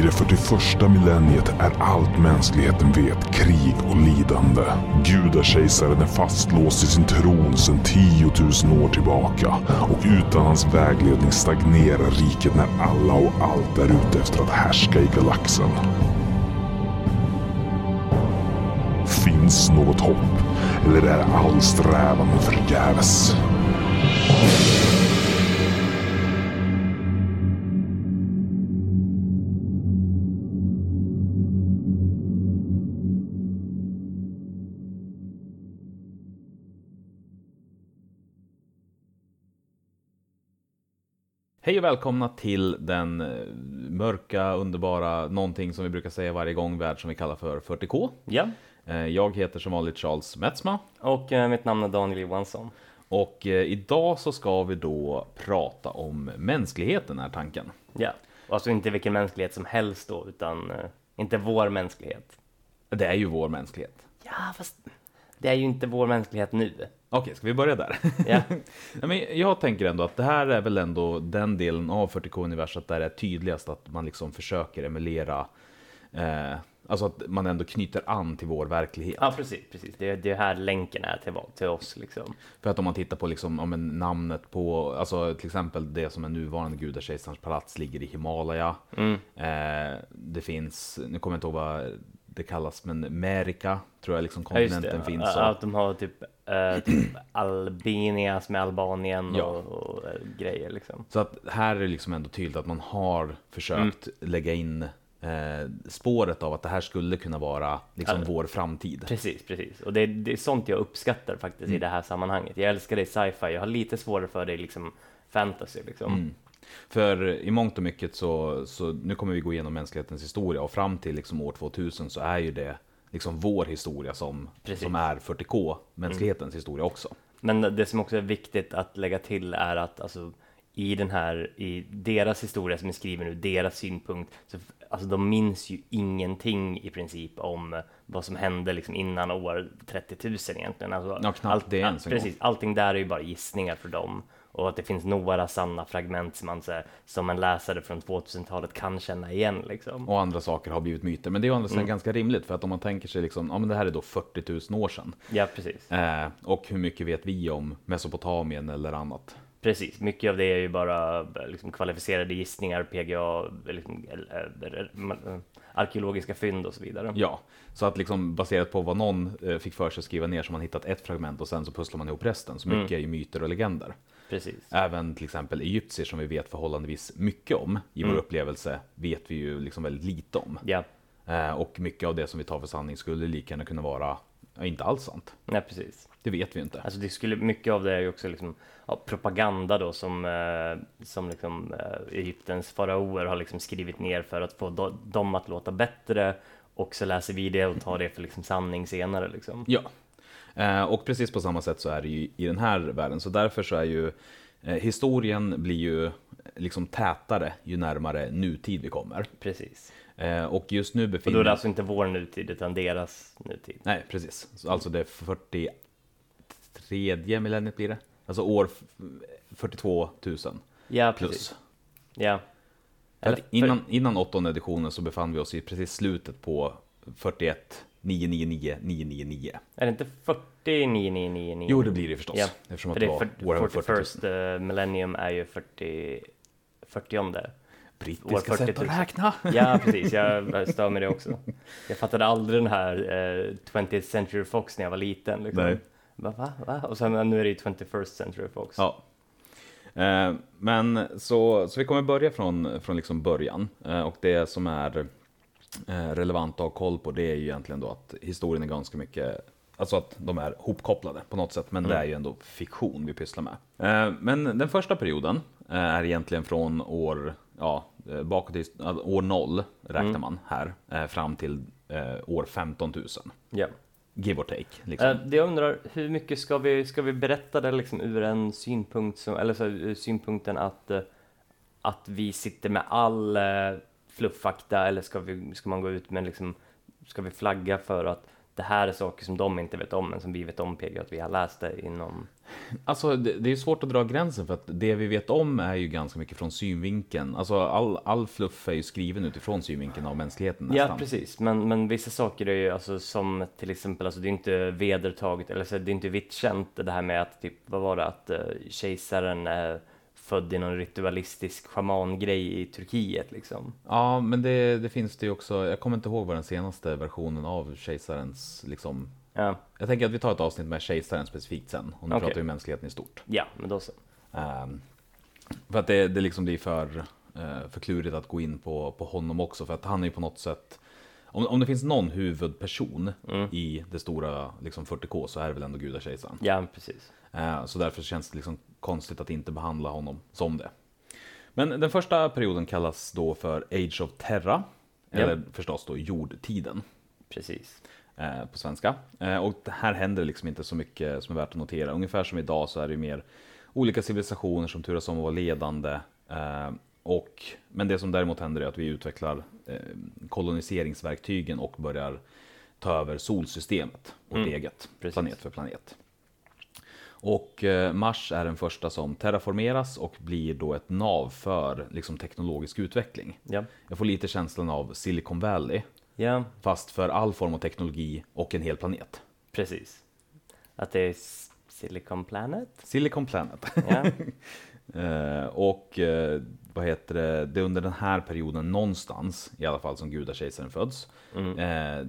I det 41 millenniet är allt mänskligheten vet krig och lidande. Gudakejsaren är fastlåst i sin tron sedan 10 000 år tillbaka och utan hans vägledning stagnerar riket när alla och allt är ute efter att härska i galaxen. Finns något hopp? Eller är all strävan förgäves? Hej och välkomna till den eh, mörka, underbara, någonting som vi brukar säga varje gång, värld som vi kallar för 40K. Ja, Eh, Jag heter som vanligt Charles Metzma och eh, mitt namn är Daniel Johansson. och idag så ska vi då prata om mänskligheten är tanken. Ja, alltså inte vilken mänsklighet som helst då, utan inte vår mänsklighet. Det är ju vår mänsklighet. Ja, fast det är ju inte vår mänsklighet nu. Okej, ska vi börja där? Nej, men jag tänker ändå att det här är väl ändå den delen av 40K-universat där det är tydligast att man liksom försöker emulera, eh, alltså att man ändå knyter an till vår verklighet. ja precis, precis. Det, det är här länken är till, till oss liksom. För att om man tittar på liksom, ja, men namnet på, alltså till exempel det som är nuvarande gudakejsarens palats ligger i Himalaya. Mm. Eh, det finns, nu kommer jag inte ihåg vad det kallas, men Amerika tror jag liksom Ja, kontinenten det. finns. Ja, och- Att de har typ, eh, typ Albania som är Albanien Ja. och, och eh, grejer liksom. Så att här är det liksom ändå tydligt att man har försökt Mm. lägga in eh, spåret av att det här skulle kunna vara liksom Ja. vår framtid. Precis, precis. Och det, det är sånt jag uppskattar faktiskt i Mm. det här sammanhanget. Jag älskar i sci-fi, jag har lite svårare för i liksom fantasy liksom. Mm. För i mångt och mycket så, så, nu kommer vi gå igenom mänsklighetens historia och fram till liksom år 2000 så är ju det liksom vår historia som, Precis. som är 40K, mänsklighetens historia också. Men det som också är viktigt att lägga till är att alltså, i den här, i deras historia som är skriven ur deras synpunkt, så, alltså de minns ju ingenting i princip om vad som hände liksom innan år 30 000 egentligen. Alltså, Ja, knappt det ens gång. Precis, allting där är ju bara gissningar för dem. Och att det finns några sanna fragment som man så här, som en läsare från 2000-talet kan känna igen liksom. Och andra saker har blivit myter. Men det är å andra Mm. sidan ganska rimligt för att om man tänker sig liksom, ja men det här är då 40 000 år sedan. Ja, precis. Eh, och hur mycket vet vi om Mesopotamien eller annat? Precis, mycket av det är ju bara liksom, kvalificerade gissningar, PGA, liksom, eh, arkeologiska fynd och så vidare. Ja, så att liksom baserat på vad någon eh, fick för sig att skriva ner så har man hittat ett fragment och sen så pusslar man ihop resten. Så mycket är ju myter och legender. Precis. Även till exempel egyptier som vi vet förhållandevis mycket om i vår upplevelse vet vi ju liksom väldigt lite om. Ja, Eh, och mycket av det som vi tar för sanning skulle lika gärna kunna vara ja, inte alls sant. nej, precis. Det vet vi inte. Alltså det skulle, mycket av det är ju också liksom, ja, propaganda då som, eh, som liksom, eh, Egyptens faraoer har liksom skrivit ner för att få do, dem att låta bättre och så läser vi det och tar det för liksom sanning senare liksom. Ja, och precis på samma sätt så är det ju i den här världen. Så därför så är ju eh, historien blir ju liksom tätare ju närmare nutid vi kommer. Precis. Eh, och just nu Och befinner då är det alltså inte vår nutid utan deras nutid. Nej, precis. Så Alltså det 43 millenniet blir det. Alltså år f- 42 000 Ja, plus. precis. Ja. Eller att innan, innan åttonde editionen så befann vi oss i precis slutet på 41 999 999. Är det inte 4999? Jo, det blir det förstås. Ja, Eftersom att För det det var är Warhammer 40, 40 41st 000. uh, millennium är ju 40 40 år Brittiska 40 sätt 000. att räkna. Ja, precis. Jag stör med det också. Jag fattade aldrig den här eh, 20th Century Fox när jag var liten. Liksom. Nej. Va, va, va? Och sen nu är det ju 21st Century Fox. Ja. Eh, men så, så vi kommer börja från, från liksom början. Eh, och det som är eh, relevant att ha koll på det är ju egentligen då att historien är ganska mycket Alltså att de är hopkopplade på något sätt, men det är ju ändå fiktion vi pysslar med. Eh, Men den första perioden eh, är egentligen från år, ja, bakåt i, år 0 räknar man här, fram till år 15 000. Ja. Give or take. Liksom. Det jag undrar, hur mycket ska vi, ska vi berätta det liksom ur en synpunkt, som, eller så, ur synpunkten att, att vi sitter med all flufffakta eller ska, vi, ska man gå ut med liksom, ska vi flagga för att det här är saker som de inte vet om, men som vi vet om PG, att vi har läst det inom... Alltså det, det är svårt att dra gränsen för att det vi vet om är ju ganska mycket från synvinkeln. Alltså all, all fluff är ju skriven utifrån synvinkeln av mänskligheten nästan. Ja, precis. Men, men vissa saker är ju alltså som till exempel, alltså det är inte vedertaget, eller så det är inte vitt känt det här med att typ, vad var det, att uh, kejsaren är född i någon ritualistisk shamangrej i Turkiet liksom. Ja, men det, det finns det ju också. Jag kommer inte ihåg vad den senaste versionen av kejsarens liksom. Ja, Jag tänker att vi tar ett avsnitt med kejsaren specifikt sen. Och nu Okej. pratar vi mänskligheten i stort. ja men då så. Ehm, för att det, det liksom blir för, uh, för klurigt att gå in på, på honom också. För att han är ju på något sätt. Om, om det finns någon huvudperson Mm. i det stora liksom 40K så är det väl ändå gudakejsaren. Ja, precis. Eh, Så därför känns det liksom konstigt att inte behandla honom som det. Men den första perioden kallas då för Age of Terra. Ja. Eller förstås då jordtiden Precis. eh, på svenska. Eh, Och här händer liksom inte så mycket som är värt att notera. Ungefär som idag så är det mer olika civilisationer som turas om att vara ledande. Eh, Och, men det som däremot händer är att vi utvecklar koloniseringsverktygen och börjar ta över solsystemet åt Mm, eget, precis. planet för planet. Och eh, Mars är den första som terraformeras och blir då ett nav för liksom, teknologisk utveckling. Ja. Jag får lite känslan av Silicon Valley, Ja, fast för all form av teknologi och en hel planet. precis. Att det är Silicon Planet? Silicon Planet. Ja, Eh, och eh, vad heter det, det är under den här perioden någonstans, i alla fall som gudakejsaren föds. mm. Eh,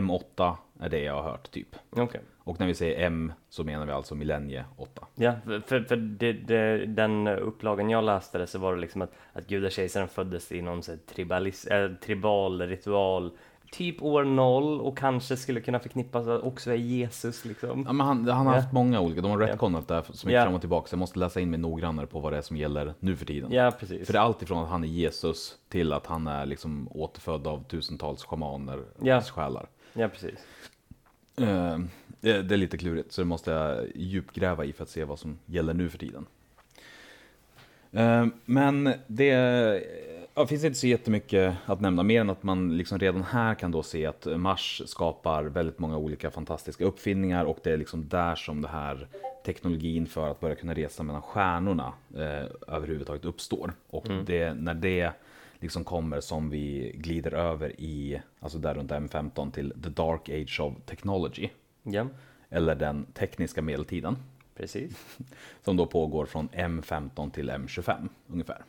M8 är det jag har hört typ. okej. Och när vi säger M så menar vi alltså millennie 8. Ja, för, för, det, det, den upplagan jag läste det så var det liksom att, att gudakejsaren föddes i någon så tribalis, äh, tribal ritual, typ år noll och kanske skulle kunna förknippas också med Jesus liksom. Ja, men han, han har haft många olika, de har retconat det här så mycket Ja. fram och tillbaka. Så jag måste läsa in mig noggrannare på vad det är som gäller nu för tiden. Ja, precis. För det är allt ifrån att han är Jesus till att han är liksom återfödd av tusentals schamaner, Ja. själar. Ja, precis. Eh, det, det är lite klurigt, så det måste jag djupgräva i för att se vad som gäller nu för tiden. Eh, men det ja, finns inte så jättemycket att nämna, mer än att man liksom redan här kan då se att Mars skapar väldigt många olika fantastiska uppfinningar och det är liksom där som det här teknologin för att börja kunna resa mellan stjärnorna eh, överhuvudtaget uppstår. Och det, när det liksom kommer som vi glider över i, alltså där runt M15 till the dark age of technology. Ja, Eller den tekniska medeltiden. precis. Som då pågår från M15 till M25 ungefär.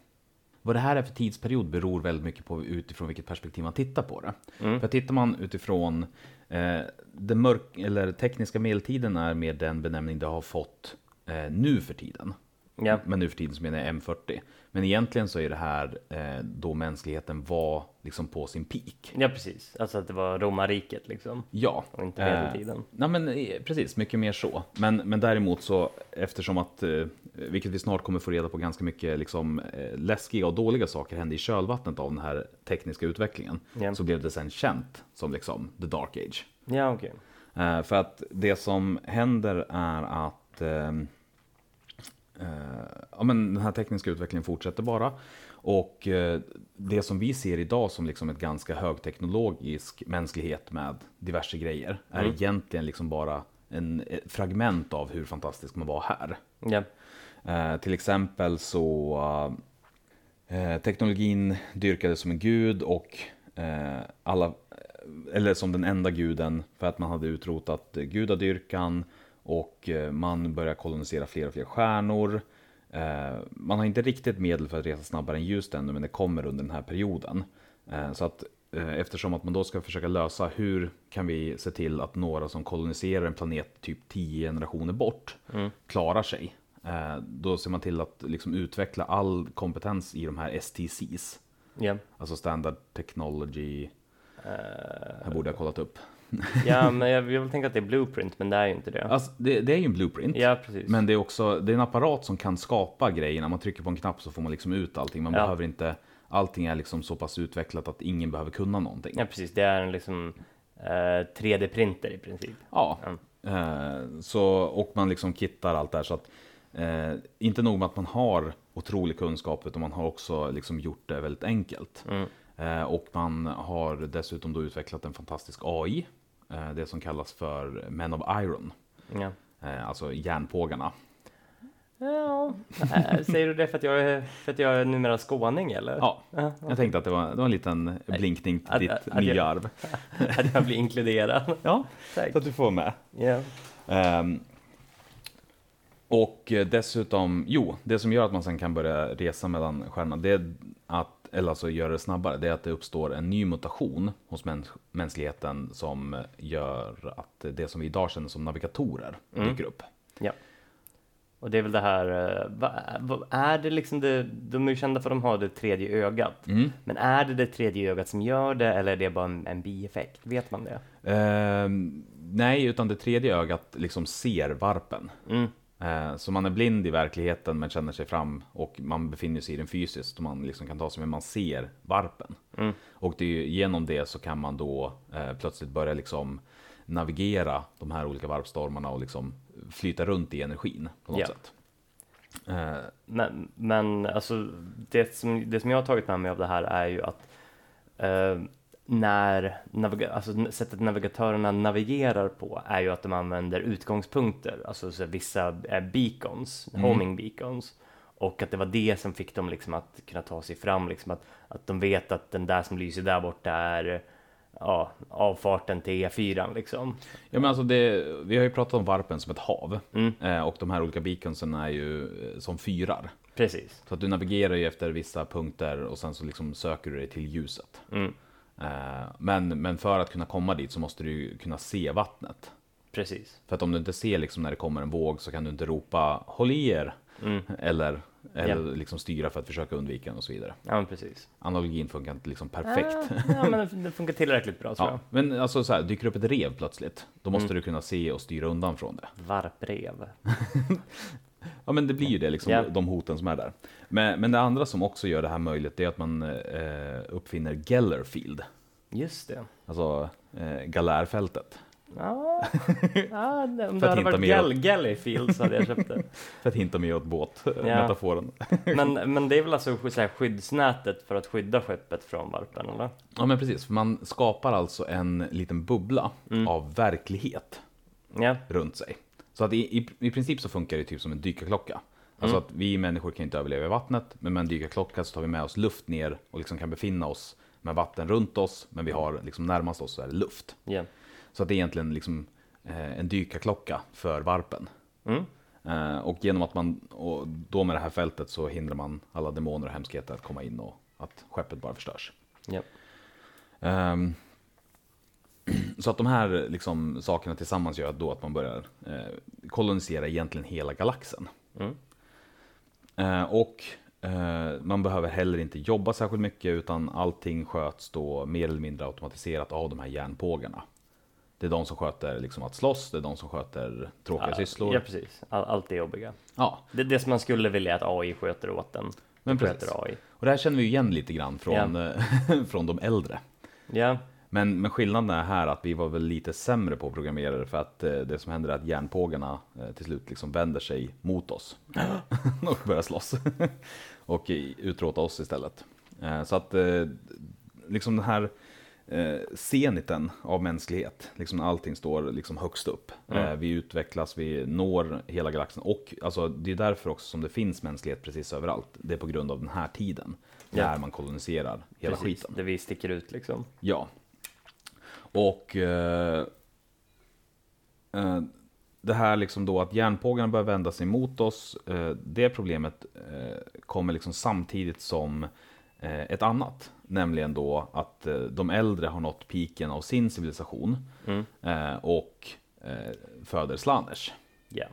Vad det här är för tidsperiod beror väldigt mycket på utifrån vilket perspektiv man tittar på det. Mm. För tittar man utifrån eh, den mörk eller tekniska medeltiden är med den benämning det har fått eh, nu för tiden. Ja, Men nu för tiden så menar jag M40. Men egentligen så är det här eh, då mänskligheten var liksom på sin peak. ja precis. Alltså att det var romarriket liksom. Ja. Och inte Eh, medeltiden. Nej men eh, precis, mycket mer så. Men, men däremot så eftersom att, eh, vilket vi snart kommer få reda på ganska mycket liksom, eh, läskiga och dåliga saker hände i kölvattnet av den här tekniska utvecklingen. Ja. Så blev det sen känt som liksom the dark age. Ja, okej. Eh, för att det som händer är att eh, ja, men den här tekniska utvecklingen fortsätter bara. Och eh, det som vi ser idag som liksom ett ganska högteknologisk mänsklighet med diverse grejer är Mm. egentligen liksom bara en ett fragment av hur fantastisk man var här. Ja, Eh, till exempel så eh, teknologin dyrkades som en gud och eh, alla, eller som den enda guden för att man hade utrotat eh, gudadyrkan och eh, man började kolonisera fler och fler stjärnor. Eh, man har inte riktigt medel för att resa snabbare än ljus ännu men det kommer under den här perioden. Eh, så att eftersom att man då ska försöka lösa hur kan vi se till att några som koloniserar en planet typ 10 generationer bort mm. klarar sig. Då ser man till att liksom utveckla all kompetens i de här STCs. ja. Alltså Standard Technology. Eh, Här borde jag kollat upp. ja, men jag, jag vill tänka att det är blueprint, men det är ju inte det. Alltså, det, det är ju en blueprint. Ja, precis. Men det är också det är en apparat som kan skapa grejerna. Man trycker på en knapp så får man liksom ut allting. Man Ja. behöver inte, allting är liksom så pass utvecklat att ingen behöver kunna någonting. Ja, precis. Det är en liksom eh, 3D-printer i princip. Ja, Ja. Eh, så, och man liksom kittar allt det här så att eh, inte nog med att man har otrolig kunskap utan man har också liksom gjort det väldigt enkelt. Mm. Eh, och man har dessutom då utvecklat en fantastisk AI. Eh, det som kallas för Men of Iron. Ja. Eh, alltså järnpågarna. Ja, äh, säger du det för att jag är, för att jag är numera skåning eller? Ja, Ja, jag tänkte att det var, det var en liten blinkning till ditt att- nya jag- arv. Att jag blir inkluderad. Ja, Tack. så att du får med. Ja. Ehm, och eh, dessutom, jo, det som gör att man sen kan börja resa mellan stjärnorna, det är att, eller alltså göra det snabbare, det är att det uppstår en ny mutation hos mäns mänskligheten som gör att det som vi idag känner som navigatorer Mm. dyker upp. ja. Och det är väl det här, eh, vad, vad är det liksom det, de är ju kända för att de har det tredje ögat. Mm. Men är det det tredje ögat som gör det eller är det bara en, en bieffekt? Vet man det? Ehm, nej, utan det tredje ögat liksom ser varpen. Mm. Eh, Så man är blind i verkligheten men känner sig fram och man befinner sig i den fysiskt och man liksom kan ta sig men man ser varpen. Mm. Och det ju, genom det så kan man då eh, plötsligt börja liksom navigera de här olika varpstormarna och liksom flyta runt i energin på något Ja. sätt. Eh, Men, men alltså, det, som, det som jag har tagit med mig av det här är ju att eh, när naviga, alltså, sättet navigatörerna navigerar på är ju att de använder utgångspunkter, alltså så vissa eh, beacons, Mm. homing beacons. Och att det var det som fick dem liksom att kunna ta sig fram, liksom att, att de vet att den där som lyser där borta är ja, avfarten till E4 liksom. Ja men alltså det, vi har ju pratat om varpen som ett hav. Mm. Eh, och de här olika beaconsen är ju eh, som fyrar. Precis. Så att du navigerar ju efter vissa punkter och sen så liksom söker du dig till ljuset. Mm. Eh, men, men för att kunna komma dit så måste du kunna se vattnet. Precis. För att om du inte ser liksom när det kommer en våg så kan du inte ropa håll i er. Mm. Eller, eller Ja. liksom styra för att försöka undvika den och så vidare. Ja, precis. Analogin funkar inte liksom perfekt. Ah, ja, men det- funkar tillräckligt bra tror Ja, men alltså så här, dyker upp ett rev plötsligt, då måste du kunna se och styra undan från det. jag. Varprev. Ja men det blir ju det, liksom, de hoten som är där. Men, men det andra som också gör det här möjligt, är att man eh, uppfinner Gellerfield. Just det. Alltså eh, galärfältet. Ja, ja det- om det hade hinta varit. Gall Gallyfield så hade jag köpt det. För att hinta mer åt båtmetaforen. Men, men det är väl alltså så här, skyddsnätet för att skydda skeppet från varpen, eller? Ja men precis, för man skapar alltså en liten bubbla Mm. av verklighet Ja, runt sig. Så att i, i, i princip så funkar det typ som en dykarklocka. Alltså Mm. att vi människor kan inte överleva i vattnet, men med en dykarklocka så tar vi med oss luft ner och liksom kan befinna oss med vatten runt oss, men vi har liksom närmast oss så är det luft. ja. Så att det är egentligen liksom eh, en dykarklocka för varpen. Mm. Eh, och genom att man, och då med det här fältet så hindrar man alla demoner och hemskheter att komma in och att skeppet bara förstörs. Ja. Ehm, så att de här liksom, sakerna tillsammans gör då att man börjar eh, kolonisera egentligen hela galaxen. Mm. Eh, och eh, man behöver heller inte jobba särskilt mycket utan allting sköts då mer eller mindre automatiserat av de här järnpågarna. Det är de som sköter liksom att slåss, det är de som sköter tråkiga Ja, sysslor. Ja, precis. All, allt det jobbiga. Ja, Det det som man skulle vilja att AI sköter åt en. Men precis. AI. och det här känner vi igen lite grann från, eh, från de äldre. Ja, Men, men skillnaden är här att vi var väl lite sämre på programmerare för att eh, det som händer är att järnpågarna eh, till slut liksom vänder sig mot oss och börjar slåss och utrota oss istället. Eh, så att eh, liksom den här eh, zeniten av mänsklighet, liksom allting står liksom högst upp. Mm. Vi utvecklas, vi når hela galaxen och alltså, det är därför också som det finns mänsklighet precis överallt. Det är på grund av den här tiden Ja. när man koloniserar hela precis. skiten. Där vi sticker ut liksom. Ja. Och eh, eh, det här liksom då att järnpågarna börjar vända sig mot oss, eh, det problemet eh, kommer liksom samtidigt som eh, ett annat. Nämligen då att de äldre har nått piken av sin civilisation Mm. och föder Slanners. Ja.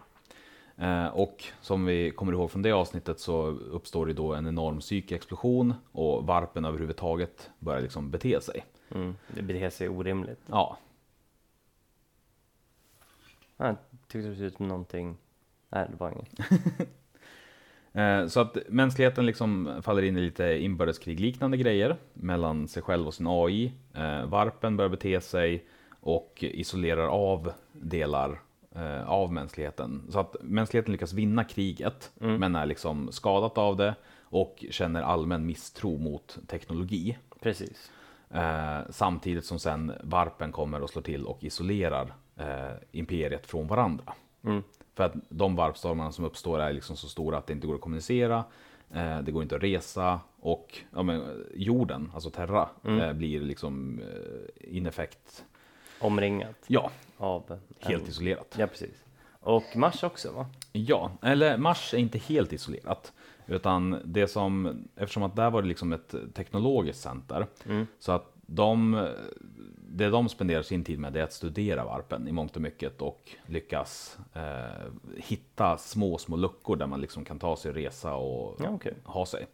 Eh, och som vi kommer ihåg från det avsnittet så uppstår det då en enorm psykexplosion och varpen överhuvudtaget börjar liksom bete sig. Mm. Det beter sig orimligt. Ja, Ja, Jag tyckte det såg ut som någonting. Nej, det var inget. Eh, Så att mänskligheten liksom faller in i lite inbördeskrig-liknande grejer mellan sig själv och sin AI. Eh, Varpen börjar bete sig och isolerar av delar eh, av mänskligheten. Så att mänskligheten lyckas vinna kriget, men är liksom skadat av det och känner allmän misstro mot teknologi. Precis. Eh, samtidigt som sen varpen kommer och slår till och isolerar eh, imperiet från varandra. Mm. För att de varpstormarna som uppstår är liksom så stora att det inte går att kommunicera. Eh, det går inte att resa och ja, men, jorden, alltså Terra, Mm. eh, blir liksom eh, ineffekt. Omringat Ja, av... helt en... isolerat. Ja, precis. Och Mars också va? Ja, eller Mars är inte helt isolerat. Utan det som, eftersom att där var det liksom ett teknologiskt center. Mm. Så att de, det de spenderar sin tid med det är att studera varpen i mångt och mycket och lyckas eh, hitta små, små luckor där man liksom kan ta sig och resa och Ja, okej. ha sig.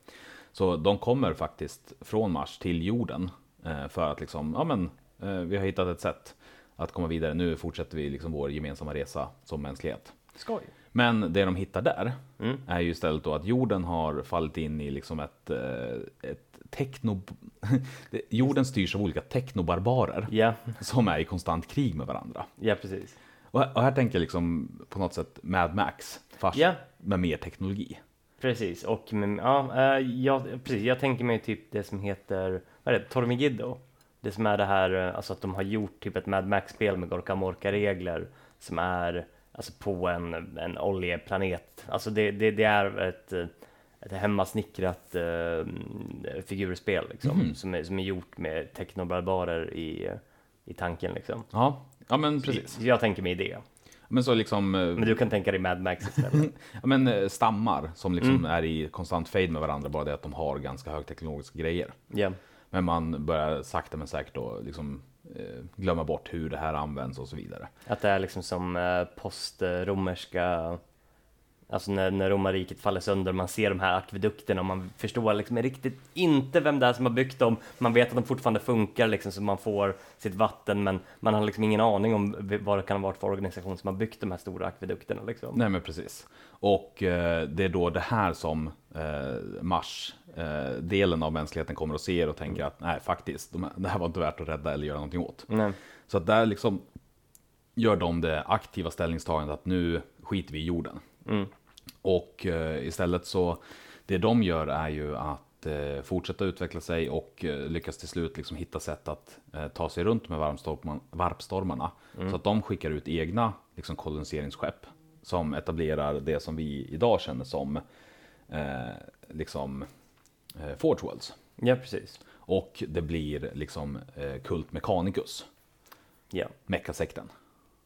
Så de kommer faktiskt från Mars till jorden eh, för att liksom, ja men, eh, vi har hittat ett sätt att komma vidare. Nu fortsätter vi liksom vår gemensamma resa som mänsklighet. Skoj. Men det de hittar där Mm. är ju istället då att jorden har fallit in i liksom ett, eh, ett techno... jorden styrs av olika technobarbarer Ja, som är i konstant krig med varandra. ja precis. Och här, och här tänker jag liksom på något sätt Mad Max, fast Ja. med mer teknologi. Precis, och men, ja, eh, ja, precis. Jag tänker mig typ det som heter, vad är det, Tormigiddo? Det som är det här, eh, alltså att de har gjort typ ett Mad Max-spel med Gorka Morka-regler som är alltså på en, en oljeplanet. Alltså det, det, det är ett, ett hemmasnickrat eh, figurspel liksom, Mhm. som, är, som är gjort med teknobarbarer i, i tanken liksom. Ja, ja men precis. Så jag tänker mig det. Men så liksom, eh, Men du kan tänka dig Mad Max istället. ja, men eh, stammar som liksom Mm. är i konstant fade med varandra, bara det att de har ganska högteknologiska grejer. ja. Men man börjar sakta men säkert då liksom Eh, glömma bort hur det här används och så vidare. Att det är liksom som eh, postromerska Alltså när, när romarriket faller sönder, man ser de här akvedukterna och man förstår liksom riktigt inte vem det är som har byggt dem. Man vet att de fortfarande funkar liksom så man får sitt vatten men man har liksom ingen aning om vad det kan ha varit för organisation som har byggt de här stora akvedukterna liksom. Nej men precis. Och eh, det är då det här som eh, Mars, eh, delen av mänskligheten kommer att se och tänker att nej faktiskt, de, det här var inte värt att rädda eller göra någonting åt. Nej. Så att där liksom gör de det aktiva ställningstagandet att nu skiter vi i jorden. Mm. Och eh, istället så, det de gör är ju att eh, fortsätta utveckla sig och eh, lyckas till slut liksom hitta sätt att ta sig runt med varpstormarna. Så att de skickar ut egna liksom, koloniseringsskepp som etablerar det som vi idag känner som eh, liksom eh, Forge Worlds. Ja, precis. Och det blir liksom eh, Kult Mechanicus, Ja. Meckasekten.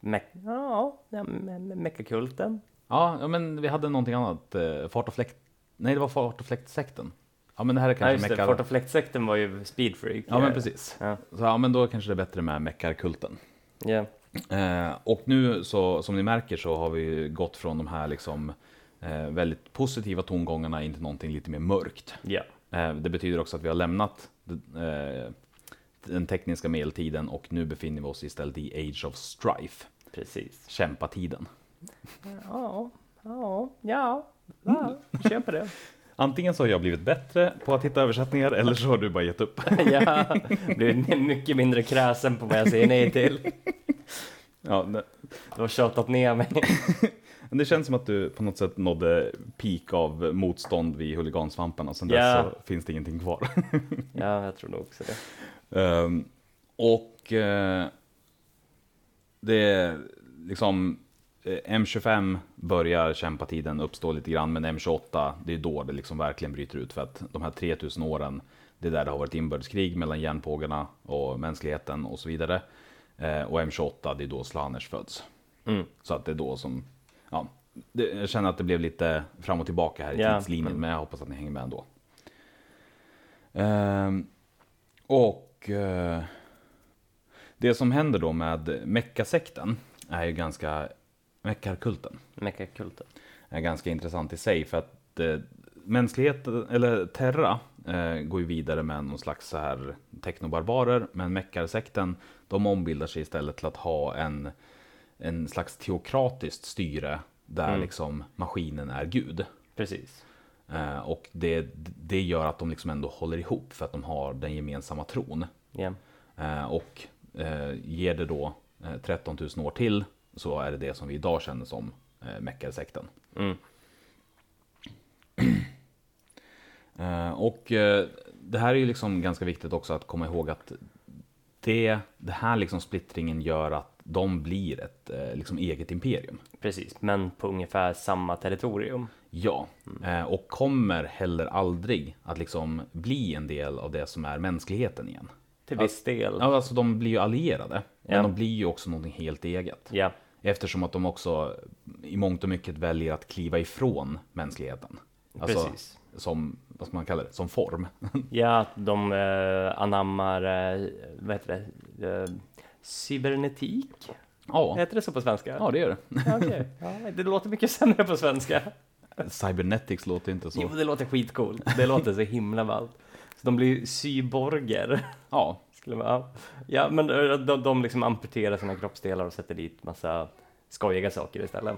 Me ja, ja me me meckakulten. Ja, ja, men vi hade någonting annat. Eh, fart och fläkt. Nej, det var fart och fläktsekten. Ja, men det här är Ja, kanske det. meckar... Fort och fläktsekten var ju Speedfreak. Ja, men precis. Ja. Så, ja, men då kanske det är bättre med meckarkulten. Ja. Eh, och nu så, som ni märker så har vi gått från de här liksom eh, väldigt positiva tongångarna in till någonting lite mer mörkt. Ja. Eh, det betyder också att vi har lämnat eh, den tekniska medeltiden och nu befinner vi oss istället i Age of Strife, Precis. kämpatiden. Ja, ja, ja, ja. köper det. Antingen så har jag blivit bättre på att hitta översättningar eller så har du bara gett upp. ja, blivit mycket mindre kräsen på vad jag säger nej till. Ja, det, Du har tjatat ner mig. men det känns som att du på något sätt nådde peak av motstånd vid huligansvamparna. Sen dess så finns det ingenting kvar. Ja, jag tror nog också det. Ehm, och eh, det är liksom M25 börjar kämpatiden uppstå lite grann, men M28 det är då det liksom verkligen bryter ut för att de här 3000 åren, det är där det har varit inbördeskrig mellan järnpågarna och mänskligheten och så vidare. Eh, och M28 det är då Slaners föds. Mm. Så att det är då som, ja, det, jag känner att det blev lite fram och tillbaka här i Ja, tidslinjen, men- men jag hoppas att ni hänger med ändå. Ehm, och eh, det som händer då med Meckasekten är ju ganska, Meckarkulten, Meckakulten. är ganska intressant i sig för att eh, mänskligheten, eller Terra, eh, går ju vidare med någon slags så här teknobarbarer, men Meckarsekten, de ombildar sig istället till att ha en, en slags teokratiskt styre där Mm. liksom maskinen är gud. Precis. Eh, och det, det gör att de liksom ändå håller ihop för att de har den gemensamma tron. Eh, och eh, ger det då eh, 13 000 år till så är det det som vi idag känner som eh, Meckarsekten. Mm. Eh, och eh, det här är ju liksom ganska viktigt också att komma ihåg att det, det här liksom splittringen gör att de blir ett eh, liksom eget imperium. Precis, men på ungefär samma territorium. Ja, eh, och kommer heller aldrig att liksom bli en del av det som är mänskligheten igen. Till viss del. Ja, alltså de blir ju allierade, men Ja. de blir ju också någonting helt eget. Ja, Eftersom att de också i mångt och mycket väljer att kliva ifrån mänskligheten. Alltså, Precis. Som, vad ska man kalla det, som form. ja att de eh, anammar, eh, vad heter det, eh, cybernetik? ja, Heter det så på svenska? ja, det gör det. Okej. ja, det låter mycket sämre på svenska. Cybernetics låter inte så. Jo, det låter skitcoolt. Det låter så himla ballt. Så de blir cyborger. Ja, Skulle man, ja. ja, men eh, de, de liksom amputerar sina kroppsdelar och sätter dit massa skojiga saker istället.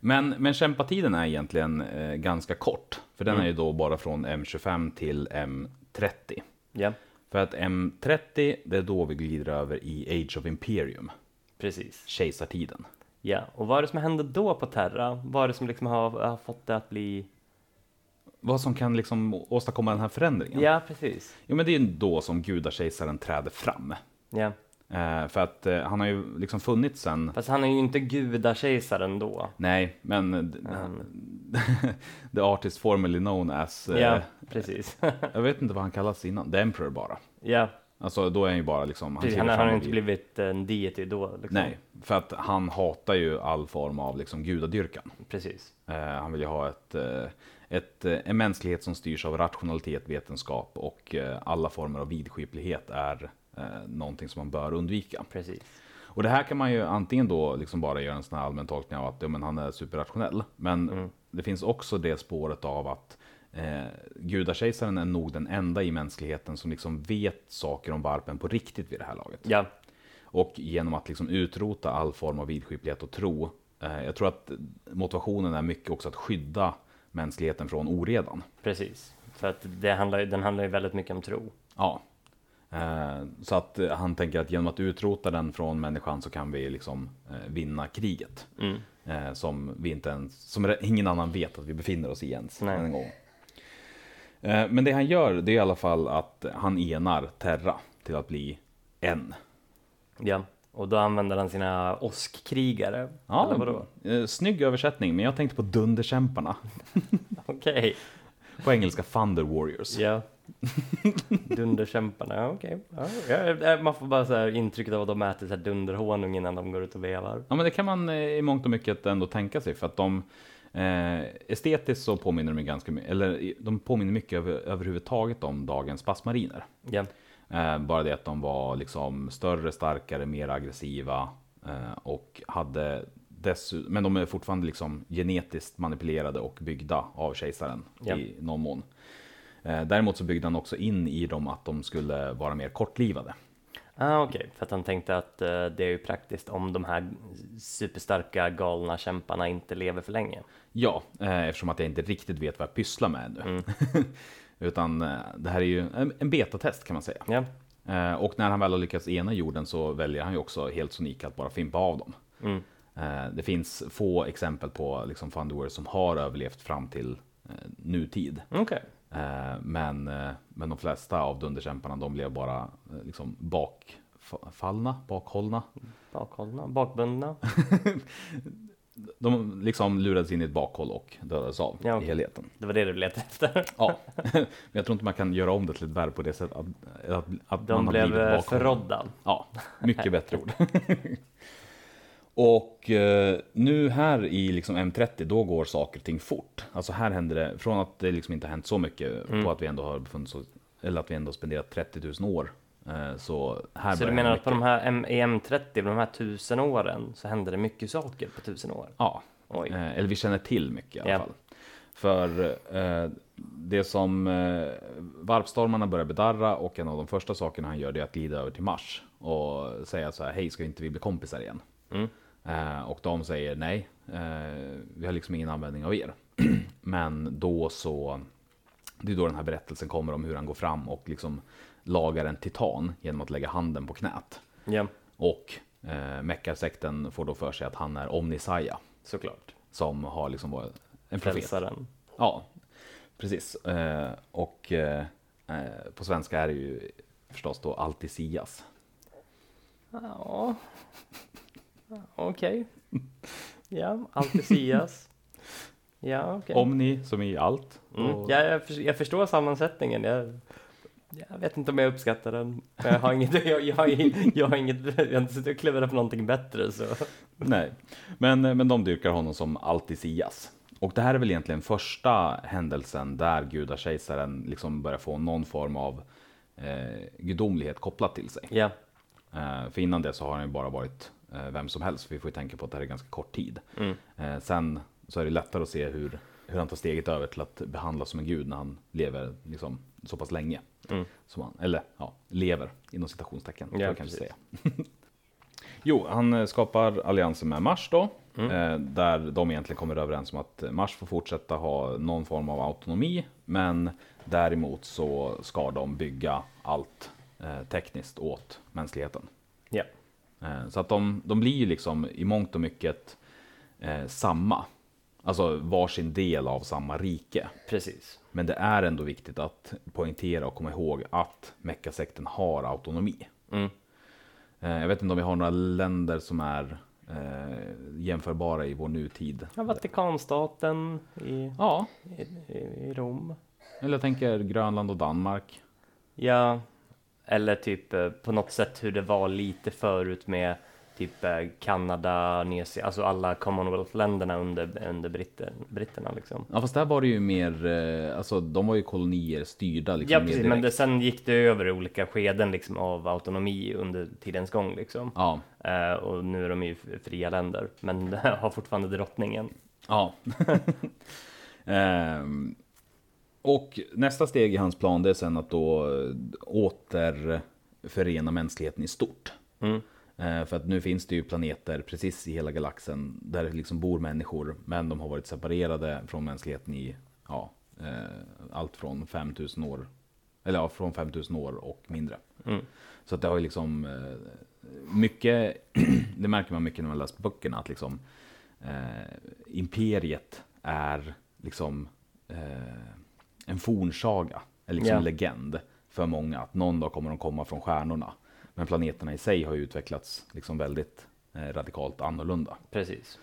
men, men kämpatiden är egentligen eh, ganska kort. För den Mm. är ju då bara från M25 till M30. Ja, För att M30, det är då vi glider över i Age of Imperium, precis. kejsartiden. Ja, och vad är det som händer då på Terra? Vad är det som liksom har, har fått det att bli... Vad som kan liksom åstadkomma den här förändringen? Ja, precis. Jo, men det är ju då som gudakejsaren träder fram. Ja, Eh, för att eh, han har ju liksom funnits sen... fast han är ju inte gudakejsaren då. Nej, men the artist formerly known as... eh, Ja, precis. Jag vet inte vad han kallas innan. The Emperor bara. ja, Alltså då är han ju bara liksom... precis. Han, har ju inte blivit en deity då. Liksom. Nej, för att han hatar ju all form av liksom gudadyrkan. Precis. Eh, han vill ju ha ett, eh, ett, eh, en mänsklighet som styrs av rationalitet, vetenskap och eh, alla former av vidskeplighet är eh, någonting som man bör undvika. Precis. Och det här kan man ju antingen då liksom bara göra en sån här allmän tolkning av att ja, men han är superrationell. Men Mm. det finns också det spåret av att eh, gudakejsaren är nog den enda i mänskligheten som liksom vet saker om varpen på riktigt vid det här laget. Ja, Och genom att liksom utrota all form av vidskeplighet och tro. Eh, jag tror att motivationen är mycket också att skydda mänskligheten från oredan. precis. För att det handlar, den handlar ju väldigt mycket om tro. Ja. Eh, så att eh, han tänker att genom att utrota den från människan så kan vi liksom eh, vinna kriget. Mm. Som vi inte ens, som ingen annan vet att vi befinner oss i ens Nej. en gång. Men det han gör, det är i alla fall att han enar Terra till att bli en. Ja, och då använder han sina åskkrigare. Ja, Eller vadå? eh, snygg översättning, men jag tänkte på Dunderkämparna. Okej. På engelska Thunder Warriors. Ja. Dunderkämparna, okej. Ja, ja, man får bara så här intrycket av att de äter så här dunderhonung innan de går ut och vevar. Ja, men det kan man eh, i mångt och mycket ändå tänka sig för att de eh, estetiskt så påminner de ju ganska mycket, eller de påminner mycket över, överhuvudtaget om dagens passmariner. Ja, bara det att de var liksom större, starkare, mer aggressiva eh, och hade dessutom, men de är fortfarande liksom genetiskt manipulerade och byggda av kejsaren Ja. i någon mån. Eh, däremot så byggde han också in i dem att de skulle vara mer kortlivade. ah, okej. För att han tänkte att eh, det är ju praktiskt om de här superstarka galna kämparna inte lever för länge. Ja, eh, eftersom att jag inte riktigt vet vad jag pysslar med nu. Mm. Utan eh, det här är ju en, en betatest kan man säga. Ja, Eh, och när han väl har lyckats ena jorden så väljer han ju också helt sonika att bara fimpa av dem. mm. Eh, det finns få exempel på liksom, Thunderware som har överlevt fram till eh, nutid. Eh, men, men de flesta av dunderkämparna de blev bara liksom bakfallna, bakhållna. Bakhållna, bakbundna. De liksom lurades in i ett bakhåll och dödades av Ja, i helheten. Det var det du letade efter. Ja, men jag tror inte man kan göra om det till ett verb på det sättet att, att, att De man blev eh, förrådda. Ja, mycket bättre ord. och eh, nu här i liksom M30, då går saker och ting fort. Alltså här händer det, från att det liksom inte har hänt så mycket Mm. på att vi ändå har befunnit oss, eller att vi ändå spenderat 30 000 år. Eh, så Så du menar att på de här M- i M30, på de här tusen åren, så hände det mycket saker på tusen år? Ja, Oj. Eh, eller vi känner till mycket i alla Ja. fall. För eh, det som eh, varpstormarna börjar bedarra och en av de första sakerna han gör det är att glida över till Mars och säga så här, hej ska inte vi bli kompisar igen? Mm. Eh, och de säger nej, eh, vi har liksom ingen användning av er. Men då så, det är då den här berättelsen kommer om hur han går fram och liksom lagar en titan genom att lägga handen på knät. Ja, Och eh, Meckarsekten får då för sig att han är Omnisaja såklart. som har liksom varit en profet. Frälsaren. Ja, precis. Eh, och eh, eh, på svenska är det ju förstås då Altisias. Ja, okej. Ja, alltid sias. Ja, okej. Omni som i allt. Mm. Och- Ja, jag förstår sammansättningen. Jag, jag vet inte om jag uppskattar den. Jag har inget, jag, jag, har jag har inget, jag har inte suttit och klurat på någonting bättre så. Nej, men, men de dyrkar honom som Altisias. Och det här är väl egentligen första händelsen där gudakejsaren liksom börjar få någon form av eh, gudomlighet kopplat till sig. Ja, Eh, för innan det så har han ju bara varit eh, vem som helst. Vi får ju tänka på att det här är ganska kort tid. mm. Eh, sen så är det lättare att se hur, hur han tar steget över till att behandlas som en gud när han lever liksom, så pass länge. Mm. Som han, eller ja, lever inom citationstecken. Ja, kan säga. jo, han eh, skapar alliansen med Mars då. Mm. Eh, där de egentligen kommer överens om att Mars får fortsätta ha någon form av autonomi. Men däremot så ska de bygga allt eh, tekniskt åt mänskligheten. Eh, Så att de, de blir ju liksom i mångt och mycket eh, samma. Alltså varsin del av samma rike. precis. Men det är ändå viktigt att poängtera och komma ihåg att Meckasekten har autonomi. Mm. Eh, jag vet inte om vi har några länder som är eh, jämförbara i vår nutid. Ja, Vatikanstaten i, Ja, i, i Rom. eller jag tänker Grönland och Danmark. Ja, eller typ eh, på något sätt hur det var lite förut med typ eh, Kanada, Nya alltså alla Commonwealth-länderna under, under britter, britterna liksom. Ja, fast där var det ju mer, eh, alltså de var ju kolonier styrda liksom Ja, precis, men det, sen gick det över i olika skeden liksom av autonomi under tidens gång liksom. Ja, Eh, och nu är de ju fria länder, men har fortfarande drottningen. Ja. Ehm, och nästa steg i hans plan det är sen att då återförena mänskligheten i stort. Mm. Eh, för att nu finns det ju planeter precis i hela galaxen där det liksom bor människor, men de har varit separerade från mänskligheten i ja, eh, allt från 5000 år, eller ja, från 5000 år och mindre. Mm. Så att det har ju liksom eh, mycket, det märker man mycket när man läser böckerna, att liksom eh, imperiet är liksom eh, en fornsaga, eller liksom Ja. en legend för många. Att någon dag kommer de komma från stjärnorna. Men planeterna i sig har ju utvecklats liksom väldigt eh, radikalt annorlunda. Precis.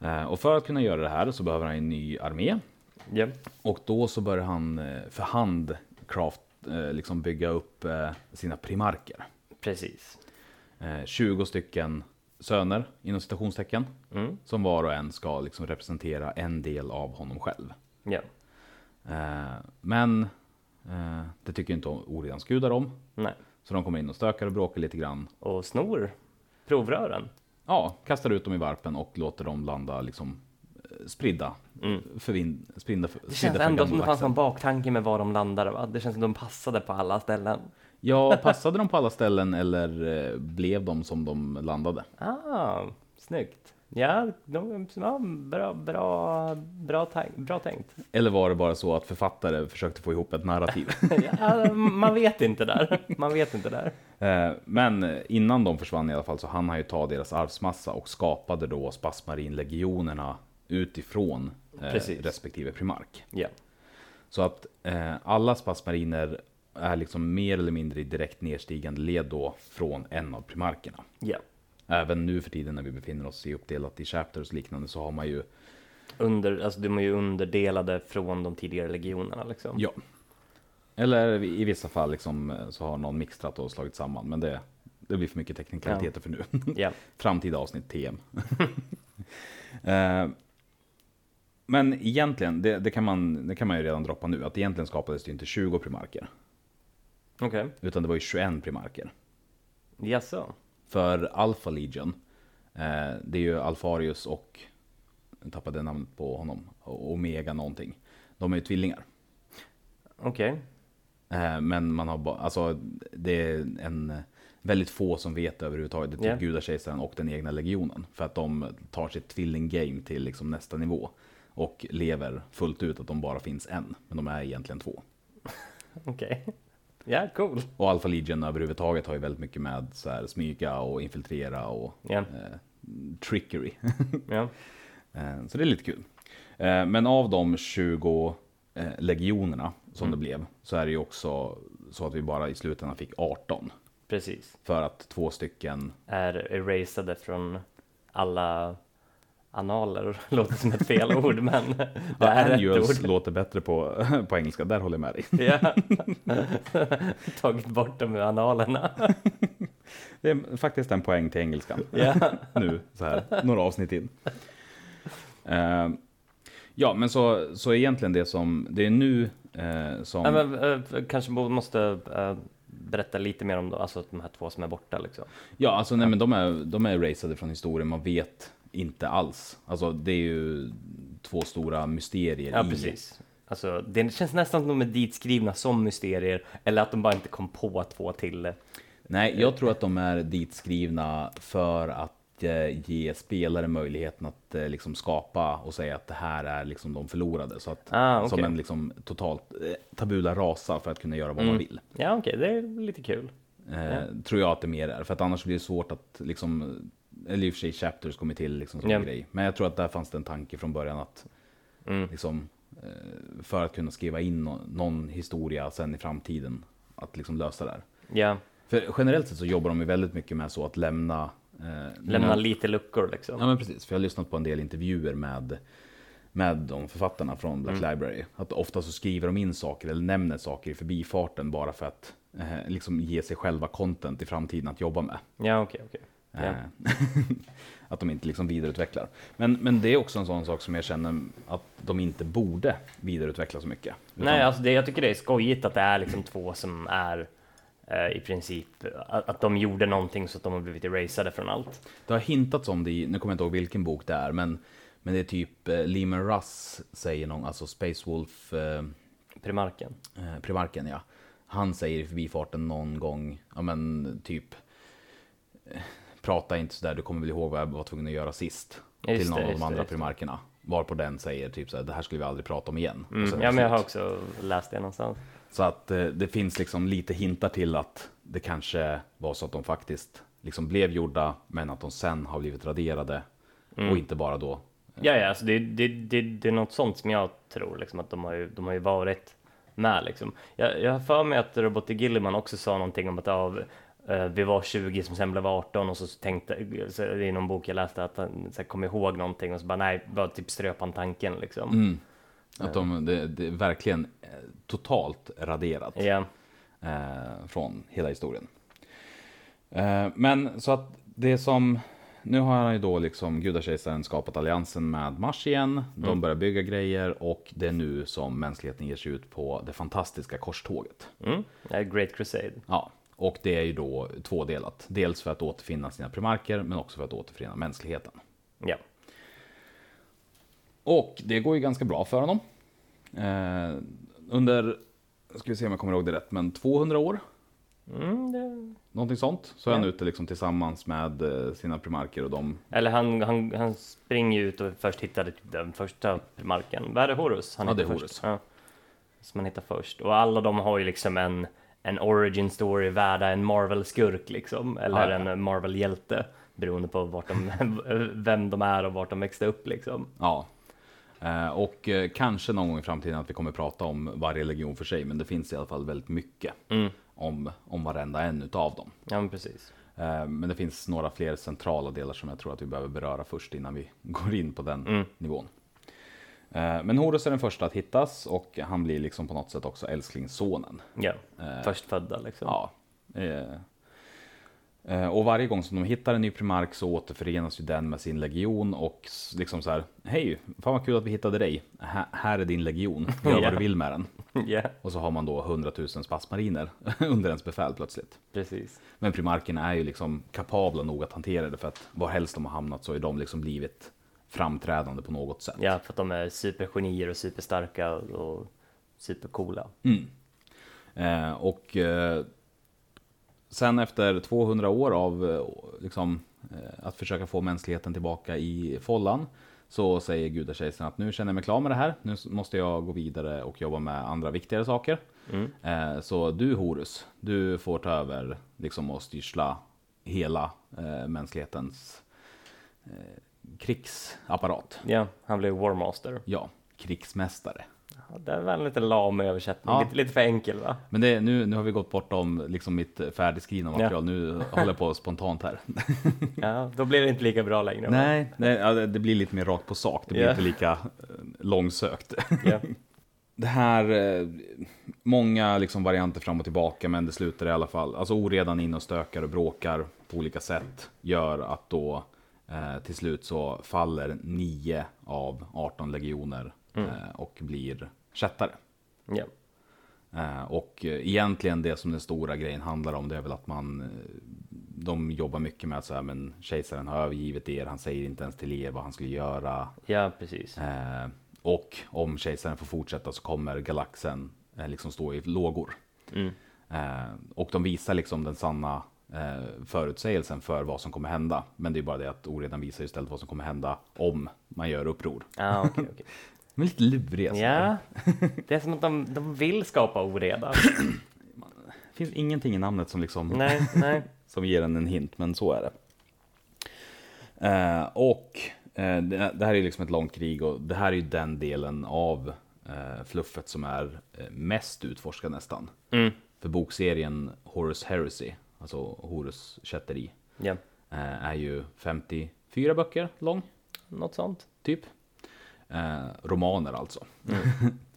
Eh, och för att kunna göra det här så behöver han en ny armé. Ja. Och då så börjar han eh, för hand craft, liksom bygga upp sina primarker. Precis. Eh, 20 stycken söner, inom citationstecken, Mm. som var och en ska liksom representera en del av honom själv. Eh, men eh, det tycker inte Orions gudar om, Nej. Så de kommer in och stökar och bråkar lite grann. Och snor provrören. Ja, kastar ut dem i varpen och låter dem landa liksom eh, spridda. Mm. Förvin, spridda, för, Det spridda känns för ändå som det fanns en baktanke med var de landade. Va? Det känns som de passade på alla ställen. Ja, passade de på alla ställen eller eh, blev de som de landade? Ah, snyggt. Ja, de, ja bra, bra, bra, tank, bra tänkt. Eller var det bara så att författare försökte få ihop ett narrativ? Ja, man vet inte där. Man vet inte där. Eh, Men innan de försvann i alla fall så hann han ju ta deras arvsmassa och skapade då Spasmarinlegionerna utifrån eh, Precis. respektive primark. Ja, Så att eh, alla spasmariner är liksom mer eller mindre i direkt nedstigande led då från en av primarkerna. ja. Även nu för tiden när vi befinner oss i uppdelat i chapters och liknande så har man ju, Under, alltså de är ju underdelade från de tidigare legionerna liksom. ja. Eller i vissa fall liksom så har någon mixtrat och slagit samman, men det, det blir för mycket teknikaliteter för nu. Ja, Framtida avsnitt TM. Eh, Men egentligen, det, det, kan man, det kan man ju redan droppa nu, att egentligen skapades det inte 20 primarker. okej. Utan det var ju 21 primarker. Jaså? För Alpha Legion, eh, det är ju Alfarius och, jag tappade namnet på honom, Omega någonting. De är ju tvillingar. Okej. Eh, men man har bara, alltså det är en väldigt få som vet överhuvudtaget. Det är typ Ja. gudakejsaren och den egna legionen. För att de tar sitt tvilling-game till liksom nästa nivå. Och lever fullt ut att de bara finns en. Men de är egentligen två. Okej. Ja, cool. Och Alpha Legion överhuvudtaget har ju väldigt mycket med så här, smyga och infiltrera och Ja, eh, trickery. ja. Eh, Så det är lite kul. Eh, Men av de 20 eh, legionerna som Mm. det blev, så är det ju också så att vi bara i slutändan fick 18. Precis. För att två stycken, Är erasade från alla analer. Låter som ett fel ord, men det ja, är rätt ord. låter bättre på, på engelska, där håller jag med dig. Ja. Tagit bort dem ur analerna. Det är faktiskt en poäng till engelskan. Ja. nu, så här, några avsnitt in. Eh, ja, men så, så egentligen det som, det är nu eh, som... Ja, men, eh, kanske måste berätta lite mer om då, alltså de här två som är borta liksom. Ja, alltså nej, men de är, de är erasade från historien, man vet inte alls. Alltså det är ju två stora mysterier Ja, i... precis. Alltså, det känns nästan som de är ditskrivna som mysterier, eller att de bara inte kom på två till. Nej, jag tror att de är ditskrivna för att eh, ge spelare möjligheten att eh, liksom skapa och säga att det här är liksom de förlorade. Så att, Ah, okej. Som en liksom totalt eh, tabula rasa för att kunna göra vad Mm. man vill. Ja, okej, det är lite kul. Ja. Tror jag att det mer är. För att annars blir det svårt att liksom, eller i och för sig chapters kommer till liksom som en grej. Men jag tror att där fanns det en tanke från början att Mm. liksom, eh, för att kunna skriva in nå- någon historia sen i framtiden, att liksom lösa det här. Ja, För generellt sett så jobbar de ju väldigt mycket med så att lämna... Eh, lämna många- lite luckor liksom. Ja men precis, för jag har lyssnat på en del intervjuer med, med de författarna från Black Mm. Library. Att ofta så skriver de in saker eller nämner saker i förbifarten bara för att eh, liksom ge sig själva content i framtiden att jobba med. Ja, okej, okej. Ja. Eh, att de inte liksom vidareutvecklar. Men, men det är också en sån sak som jag känner att de inte borde vidareutveckla så mycket. Utan- Nej, alltså det, jag tycker det är skojigt att det är liksom två som är eh, i princip att, att de gjorde någonting så att de har blivit erasade från allt. Det har hintats om det i, nu kommer jag inte ihåg vilken bok det är, men, men det är typ eh, Lehman Russ säger någon, alltså Space Wolf eh, Primarken. eh, Primarken ja. Han säger i förbifarten någon gång, ja men typ eh, Prata inte sådär, du kommer väl ihåg vad jag var tvungen att göra sist? Just till någon det, av de andra det. primarkerna. Varpå den säger typ såhär, det här skulle vi aldrig prata om igen. Mm. Ja, men jag har också läst det någonstans. Så att eh, det finns liksom lite hintar till att det kanske var så att de faktiskt liksom blev gjorda, men att de sen har blivit raderade. Mm. Och inte bara då. Ja, ja, alltså det, det, det, det är något sånt som jag tror, liksom, att de har ju, de har ju varit med. Liksom. Jag, jag har för mig att Robert. Gilliman också sa någonting om att eh, vi var 20 som sen blev 18 och så tänkte, så i någon bok jag läste att han så här, kom ihåg någonting och så bara nej, bara typ ströp han tanken liksom. Mm. Att de, det, det är verkligen eh, totalt raderat. Eh, från hela historien. Eh, men så att det som, nu har han ju då liksom gudakejsaren skapat alliansen med Mars igen, de Mm. börjar bygga grejer och det är nu som mänskligheten ger sig ut på det fantastiska korståget. mm. Great Crusade. Ja, och det är ju då tvådelat. Dels för att återfinna sina primarker, men också för att återförena mänskligheten. Ja, Och det går ju ganska bra för honom. Eh, under, ska vi se om jag kommer ihåg det rätt, men 200 år mm, det... Någonting sånt. Så är han ute liksom tillsammans med eh, sina primarker och de... Eller han, han, han springer ju ut och först hittade typ den första marken. Vad är det, Horus? Han Ja, det är hittar Horus. först. Ja. Som han hittar först. Och alla de har ju liksom en, en origin story värda en Marvel-skurk liksom. Eller Ja, ja. en Marvel-hjälte. Beroende på vart de, vem de är och vart de växte upp liksom. Ja. Eh, och eh, kanske någon gång i framtiden att vi kommer prata om varje legion för sig, men det finns i alla fall väldigt mycket Mm. om, om varenda en utav dem. Ja, men precis. Eh, men det finns några fler centrala delar som jag tror att vi behöver beröra först innan vi går in på den Mm. nivån. Eh, men Horus är den första att hittas och han blir liksom på något sätt också älsklingssonen. Ja, Eh, förstfödda liksom. Ja. Eh, och varje gång som de hittar en ny primark så återförenas ju den med sin legion och liksom så här, hej, fan vad kul att vi hittade dig. Här, här är din legion, gör vad du vill med den. Ja, Och så har man då 100 000 spassmariner under ens befäl plötsligt. precis. Men primarkerna är ju liksom kapabla nog att hantera det för att var helst de har hamnat så är de liksom blivit framträdande på något sätt. Ja, för att de är supergenier och superstarka och supercoola. Mm. Eh, och eh, sen efter 200 år av eh, liksom, eh, att försöka få mänskligheten tillbaka i follan så säger gudakejsaren att nu känner jag mig klar med det här. Nu måste jag gå vidare och jobba med andra viktigare saker. Mm. Eh, så du Horus, du får ta över liksom, och styrsla hela eh, mänsklighetens krigsapparat. Ja, han blev Warmaster. Ja, krigsmästare. Ja, det var en lite lam översättning, Ja. lite, lite för enkel va? Men det, nu, nu har vi gått bortom liksom mitt färdigskrivna Ja. material, nu håller jag på spontant här. Ja, då blir det inte lika bra längre. Nej, nej ja, det blir lite mer rakt på sak, det blir Ja. inte lika eh, långsökt. Ja. Det här, eh, många liksom varianter fram och tillbaka, men det slutar i alla fall, alltså oredan in och stökar och bråkar på olika sätt, gör att då eh, till slut så faller nio av 18 legioner Mm. eh, och blir kättare. Ja. Eh, och egentligen det som den stora grejen handlar om, det är väl att man eh, de jobbar mycket med att säga, men kejsaren har övergivit er, han säger inte ens till er vad han skulle göra. ja, precis. Eh, och om kejsaren får fortsätta så kommer galaxen eh, liksom stå i lågor. Mm. Och de visar liksom den sanna eh, förutsägelsen för vad som kommer hända. Men det är bara det att oredan visar istället vad som kommer hända om man gör uppror. Ja, okej, okej. De är lite luriga. Ja, det är som att de, de vill skapa oreda. Det finns ingenting i namnet som liksom Nej, nej. som ger en en hint, men så är det. Eh, och eh, det, det här är liksom ett långt krig och det här är ju den delen av eh, fluffet som är eh, mest utforskad nästan. Mm. För bokserien Horus Heresy, alltså Horus kätteri, eh, är ju 54 böcker lång, något sånt. typ. Eh, romaner alltså.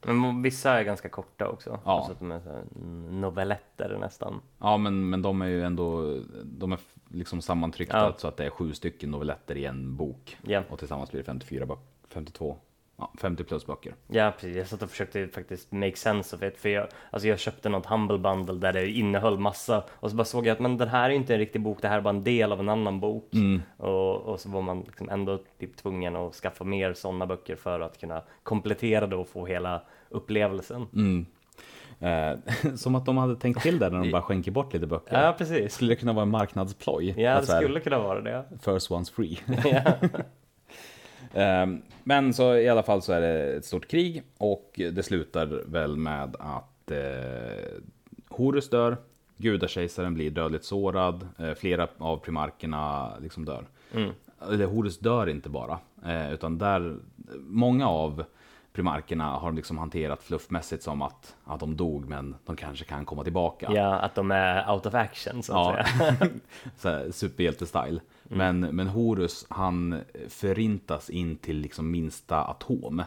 Men vissa är ganska korta också. Ja. Så att de är så novelletter nästan. Ja, men, men de är ju ändå de är liksom sammantryckta Ja. så att det är sju stycken novelletter i en bok. Ja. Och tillsammans blir det 54 böcker, 52, ja, 50 plus böcker. Ja, precis. Jag satt och försökte faktiskt make sense of it. För jag, alltså jag köpte något Humble Bundle där det innehöll massa. Och så bara såg jag att men den här är inte en riktig bok, det här är bara en del av en annan bok. Och, och så var man liksom ändå typ tvungen att skaffa mer sådana böcker för att kunna komplettera det och få hela upplevelsen. Mm. Eh, som att de hade tänkt till där när de bara skänker bort lite böcker. Ja, precis. Skulle det kunna vara en marknadsploj? Ja, det så här, skulle kunna vara det. First one's free. Ehm, Men så i alla fall så är det ett stort krig och det slutar väl med att eh, Horus dör, gudakejsaren blir dödligt sårad, eh, flera av primarkerna liksom dör. Mm. Eller Horus dör inte bara, eh, utan där, många av primarkerna har liksom hanterat fluffmässigt som att, att de dog men de kanske kan komma tillbaka. ja, att de är out of action så att Ja, säga. så här, superhjälte-style. Men, men Horus, han förintas in till liksom minsta atom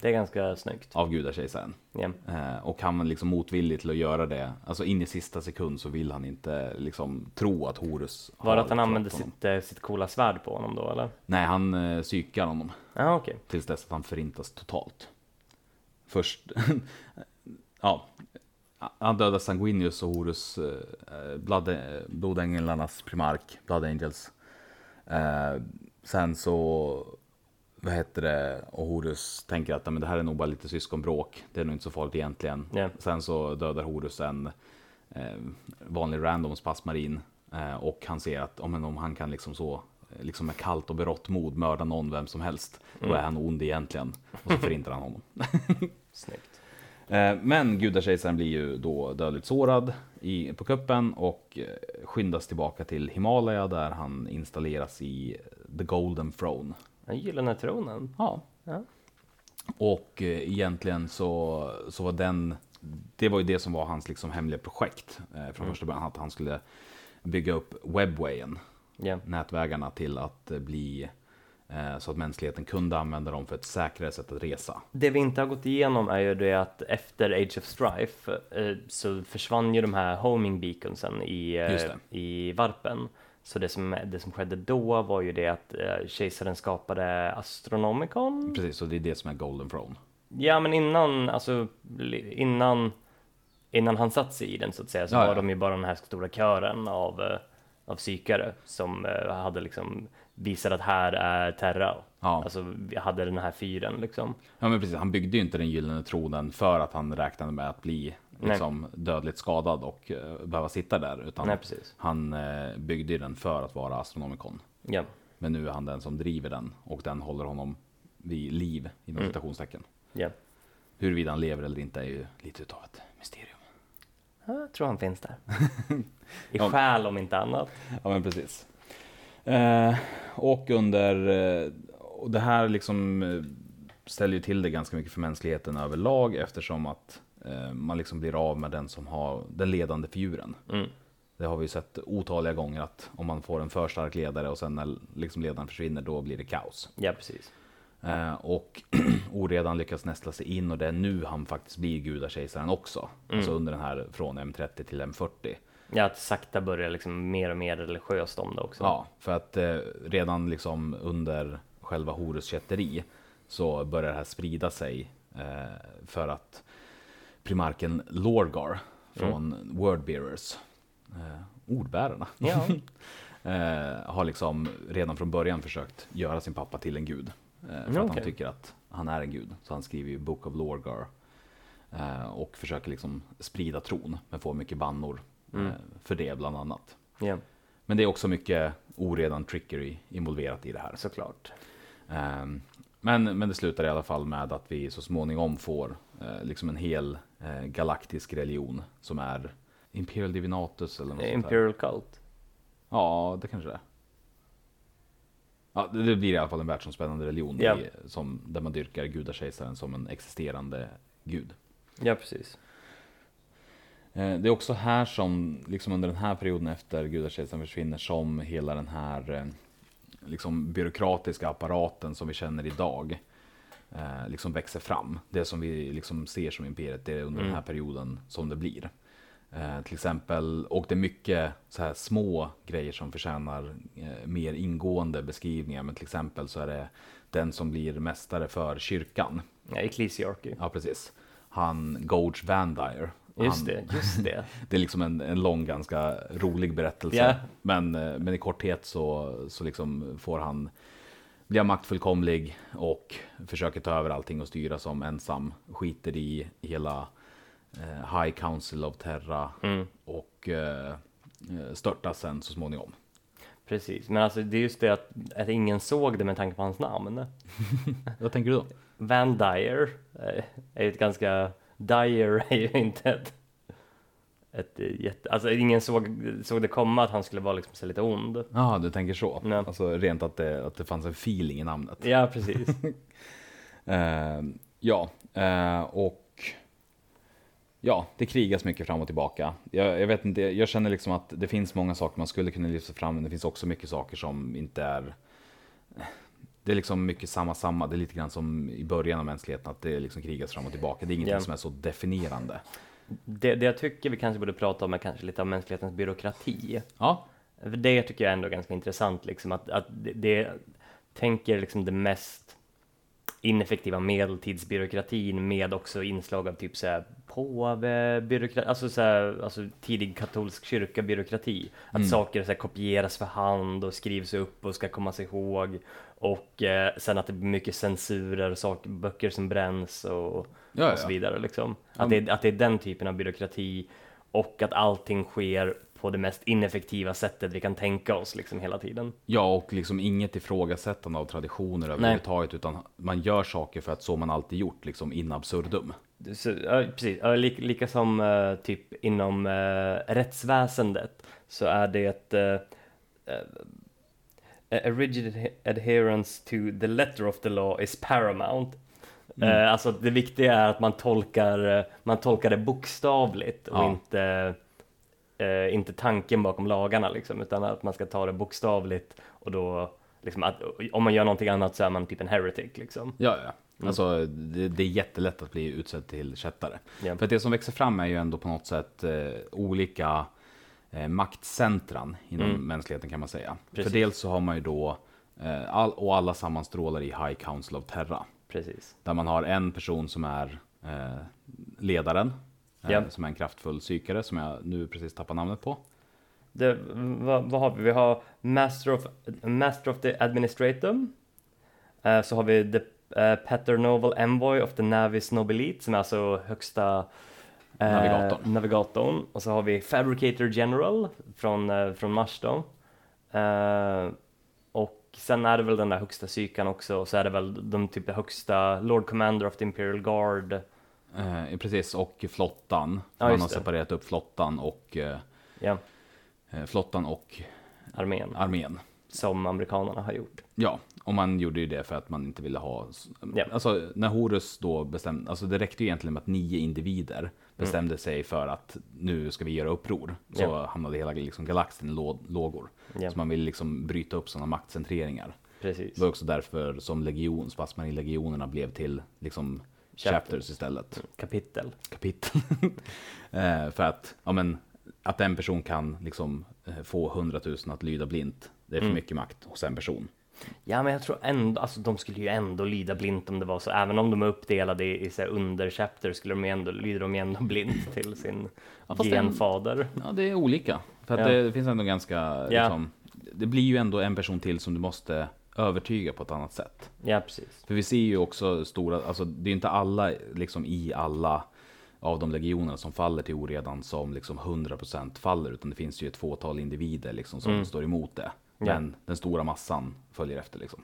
Det är ganska snyggt. av gudakejsaren. Ja. Eh, och han var liksom motvillig till att göra det. Alltså in i sista sekund så vill han inte liksom tro att Horus Var det att han använde sitt, eh, sitt coola svärd på honom då eller? Nej, han eh, psykar honom Ja, okej. tills dess att han förintas totalt. Först, ja, han dödar Sanguinius och Horus, eh, blood, eh, blodänglarnas primark, Blood Angels. Eh, sen så, vad heter det, och Horus tänker att "Ja, men det här är nog bara lite syskonbråk, det är nog inte så farligt egentligen. Ja. Sen så dödar Horus en eh, vanlig random spasmarin eh, och han ser att om, om han kan liksom så eh, liksom med kallt och berått mod mörda någon, vem som helst, då är han ond egentligen. Och så förintar han honom. Snyggt. Eh, Men gudakejsaren blir ju då dödligt sårad i, på kuppen och eh, skyndas tillbaka till Himalaya där han installeras i The Golden Throne. Den gyllene tronen. Ja. Ja. Och eh, egentligen så, så var den, det var ju det som var hans liksom hemliga projekt eh, från första början, att han skulle bygga upp webwayen, Ja. nätvägarna till att eh, bli eh, så att mänskligheten kunde använda dem för ett säkrare sätt att resa. Det vi inte har gått igenom är ju det att efter Age of Strife eh, så försvann ju de här homing beaconsen i, eh, i varpen. Så det som, det som skedde då var ju det att eh, kejsaren skapade Astronomicon. Precis, så det är det som är Golden Throne. Ja, men innan, alltså innan, innan han satt sig i den så att säga så Ja, var ja. de ju bara den här stora kören av, eh, av psykare som eh, hade liksom visat att här är Terra. Ja. Alltså vi hade den här fyren liksom. Ja men precis, han byggde ju inte den gyllene tronen för att han räknade med att bli liksom, dödligt skadad och uh, behöva sitta där. Utan Nej, precis. han eh, byggde den för att vara astronomikon. Ja. Men nu är han den som driver den och den håller honom vid liv inom Mm. citationstecken. Ja. Huruvida han lever eller inte är ju lite utav ett mysterium. Jag tror han finns där. I Ja. själ om inte annat. Ja men precis. Eh, och under, eh, och det här liksom, eh, ställer ju till det ganska mycket för mänskligheten överlag eftersom att eh, man liksom blir av med den som har den ledande figuren. Mm. Det har vi ju sett otaliga gånger att om man får en för stark ledare och sen när liksom ledaren försvinner då blir det kaos. Ja, precis. Eh, och oredan lyckas nästla sig in och det är nu han faktiskt blir gudakejsaren också. Alltså under den här från M30 till M40. Ja, att sakta börjar liksom mer och mer religiöst om det också. Ja, för att eh, redan liksom under själva Horus kätteri så börjar det här sprida sig eh, för att primarken Lorgar från Wordbearers, eh, ordbärarna, Ja. eh, har liksom redan från början försökt göra sin pappa till en gud. Eh, för att han tycker att han är en gud. Så han skriver ju Book of Lorgar eh, och försöker liksom sprida tron, men får mycket bannor eh, för det bland annat. ja, Men det är också mycket oredan trickery involverat i det här. såklart. Ehm, Men, men det slutar i alla fall med att vi så småningom får eh, liksom en hel eh, galaktisk religion som är Imperial Divinatus eller något sånt. Imperial Cult. Ja, det kanske det är. Ja, det blir i alla fall en världsomspännande religion Ja. i, som, där man dyrkar gudakejsaren som en existerande gud. Ja, precis. Eh, Det är också här som, liksom under den här perioden efter gudakejsaren försvinner, som hela den här eh, liksom byråkratiska apparaten som vi känner idag eh, liksom växer fram. Det som vi liksom ser som imperiet, det är under den här perioden som det blir. Eh, till exempel, och det är mycket så här små grejer som förtjänar eh, mer ingående beskrivningar. Men till exempel så är det den som blir mästare för kyrkan. Ja, Ecclesiarchy. Ja, precis. Han, Goge Vandire. Just det, just det. det är liksom en, en lång, ganska rolig berättelse. Ja. Men, eh, men i korthet så, så liksom får han bli maktfullkomlig och försöker ta över allting och styra som ensam. Skiter i hela eh, High Council of Terra Mm. och eh, störtas sen så småningom. Precis, men alltså det är just det att, att ingen såg det med tanke på hans namn. Vad tänker du då? Van Dyer eh, är ett ganska... Dyer är ju inte ett... ett jätte, alltså ingen såg, såg det komma att han skulle vara liksom så lite ond. Ja, du tänker så. Nej. Alltså rent att det, att det fanns en feeling i namnet. Ja, precis. Eh, ja, eh, och ja, det krigas mycket fram och tillbaka. Jag, jag vet inte, jag känner liksom att det finns många saker man skulle kunna lyfta fram, men det finns också mycket saker som inte är det är liksom mycket samma samma, det är lite grann som i början av mänskligheten, att det liksom krigas fram och tillbaka. Det är ingenting Ja. som är så definierande. Det, det jag tycker vi kanske borde prata om är kanske lite av mänsklighetens byråkrati. Ja, det tycker jag ändå är ganska intressant, liksom att, att det, det tänker liksom det mest ineffektiva medeltidsbyråkratin med också inslag av typ såhär påvebyråkrati, alltså såhär, alltså tidig katolsk kyrka byråkrati. Att Mm. saker så här, kopieras för hand och skrivs upp och ska kommas ihåg. Och eh, sen att det blir mycket censurer, och saker, böcker som bränns och, ja, och så vidare. Liksom. Att, det, att det är den typen av byråkrati och att allting sker på det mest ineffektiva sättet vi kan tänka oss liksom hela tiden. ja, och liksom inget ifrågasättande av traditioner överhuvudtaget, utan man gör saker för att så man alltid gjort, liksom in absurdum. Så, ja, precis, ja, lika, lika som eh, typ inom eh, rättsväsendet så är det eh, a rigid adherence to the letter of the law is paramount. Eh, alltså det viktiga är att man tolkar, man tolkar det bokstavligt och Ja. inte, eh, inte tanken bakom lagarna liksom, utan att man ska ta det bokstavligt och då liksom att om man gör någonting annat så är man typ en heretic liksom. Ja, ja. Alltså, det, det är jättelätt att bli utsedd till kättare. Ja. För att det som växer fram är ju ändå på något sätt eh, olika eh, maktcentran inom Mm. mänskligheten kan man säga. Precis. För dels så har man ju då, eh, all, och alla sammanstrålar i High Council of Terra. Precis. Där man har en person som är eh, ledaren, Ja. som är en kraftfull psykare som jag nu precis tappar namnet på. Det, vad, vad har vi? Vi har Master of, Master of the Administratum. Eh, så har vi the uh, Paternoval Envoy of the Navis Nobilite som är alltså högsta eh, Navigatorn. navigatorn. Och så har vi Fabricator General från, uh, från Mars då. Eh, och sen är det väl den där högsta psykan också. Och så är det väl de typ högsta Lord Commander of the Imperial Guard. Eh, precis, och flottan. Ja, man har det. separerat upp flottan och, eh, Ja, eh, flottan och armén. armén. som amerikanerna har gjort. Ja, och man gjorde ju det för att man inte ville ha... Ja. Alltså när Horus då bestämde, alltså det räckte ju egentligen med att nio individer bestämde sig för att nu ska vi göra uppror. Så Ja. hamnade hela liksom, galaxen i lå- lågor. Ja. Så man ville liksom bryta upp sådana maktcentreringar. Precis. Det var också därför som legion, Spasmarin-legionerna blev till liksom Chapters. istället. Kapitel. Kapitel. eh, för att, ja men, att en person kan liksom eh, få hundratusen att lyda blint. Det är för Mm. mycket makt hos en person. Ja, men jag tror ändå, alltså de skulle ju ändå lyda blint om det var så, även om de är uppdelade i, i så här underchapter skulle de ändå, lyder de ändå blint till sin Ja, fast det genfader. Ja, det är olika. För att Ja. det, det finns ändå ganska, Ja. liksom, det blir ju ändå en person till som du måste övertyga på ett annat sätt. Ja, precis. För vi ser ju också stora, alltså det är inte alla liksom i alla av de legionerna som faller till oredan som liksom 100% faller, utan det finns ju ett fåtal individer liksom som Mm. står emot det. Ja. Men den stora massan följer efter liksom.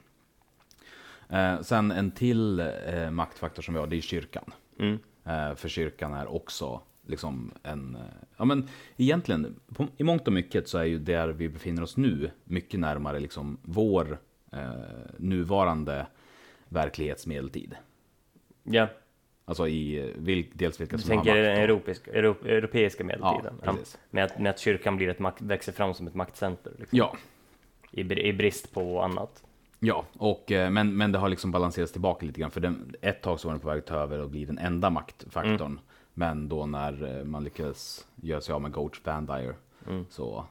Eh, sen en till eh, maktfaktor som vi har, det är kyrkan. Mm. Eh, för kyrkan är också liksom en, eh, ja men egentligen, på, i mångt och mycket så är ju där vi befinner oss nu mycket närmare liksom vår nuvarande verklighetsmedeltid. Ja, Alltså i eh, vil, dels vilka du som har tänker den makt. och- europeiska, euro, europeiska medeltiden. Ja, precis. med, att, med att kyrkan blir ett makt, växer fram som ett maktcenter. Liksom, Ja, i, I brist på annat. ja, och, eh, men, men det har liksom balanserats tillbaka lite grann. För den, ett tag så var den på väg att ta över och bli den enda maktfaktorn. Mm. Men då när eh, man lyckades göra sig av med Goach Vandire Mm. så, eh,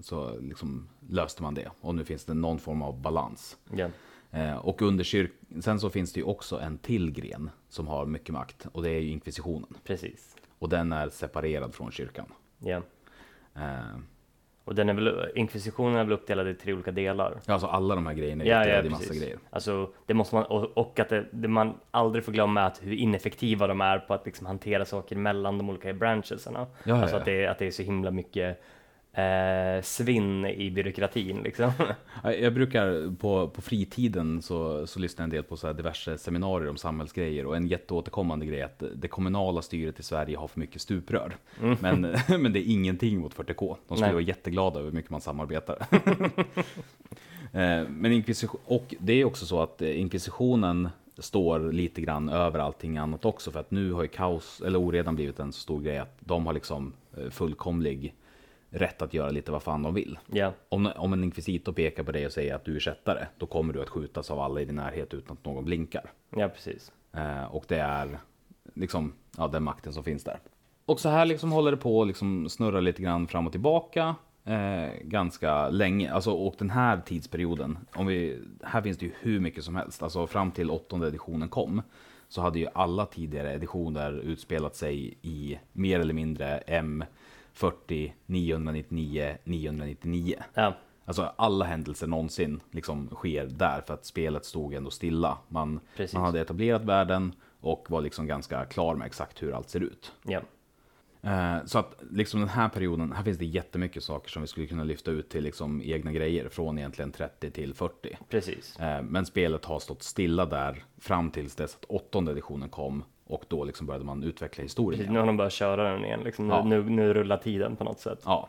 så liksom löste man det. Och nu finns det någon form av balans. Ja. Eh, och under kyrk... Sen så finns det ju också en till gren som har mycket makt. Och det är ju inkvisitionen. Precis. Och den är separerad från kyrkan. Ja. Eh, Och den är väl, inkvisitionen är väl uppdelad i tre olika delar. alltså alla de här grejerna är Ja, uppdelade ja, i massa grejer. Alltså, det måste man, och, och att det, det man aldrig får glömma att hur ineffektiva de är på att liksom hantera saker mellan de olika branchesarna. Ja, ja, alltså ja. att det, att det är så himla mycket eh, svinn i byråkratin liksom. Ja, Jag brukar på, på fritiden så, så lyssnar jag en del på så diverse seminarier om samhällsgrejer och en jätteåterkommande grej är att det kommunala styret i Sverige har för mycket stuprör. Men, men det är ingenting mot 40K. De skulle Nej. vara jätteglada över hur mycket man samarbetar. Eh, men inkvisition, och det är också så att eh, inkvisitionen står lite grann över allting annat också för att nu har ju kaos, eller oredan blivit en så stor grej att de har liksom eh, fullkomlig rätt att göra lite vad fan de vill. ja, Om, om en inkvisitor pekar på dig och säger att du är kättare, då kommer du att skjutas av alla i din närhet utan att någon blinkar. ja precis. Eh, och det är liksom ja, den makten som finns där. Och så här liksom håller det på att liksom snurra lite grann fram och tillbaka eh, ganska länge. Alltså, och den här tidsperioden, om vi, här finns det ju hur mycket som helst. Alltså fram till åttonde editionen kom så hade ju alla tidigare editioner utspelat sig i mer eller mindre M40, 999, 999. Ja, Alltså alla händelser någonsin liksom sker där för att spelet stod ändå stilla. Man, Precis. man hade etablerat världen och var liksom ganska klar med exakt hur allt ser ut. ja, Eh, så att liksom den här perioden, här finns det jättemycket saker som vi skulle kunna lyfta ut till liksom egna grejer från egentligen 30 till 40. precis. Eh, men spelet har stått stilla där fram tills dess att åttonde editionen kom och då liksom började man utveckla historien. precis. Nu har de börjat köra den igen liksom. Nu, Ja. nu, nu rullar tiden på något sätt. Ja.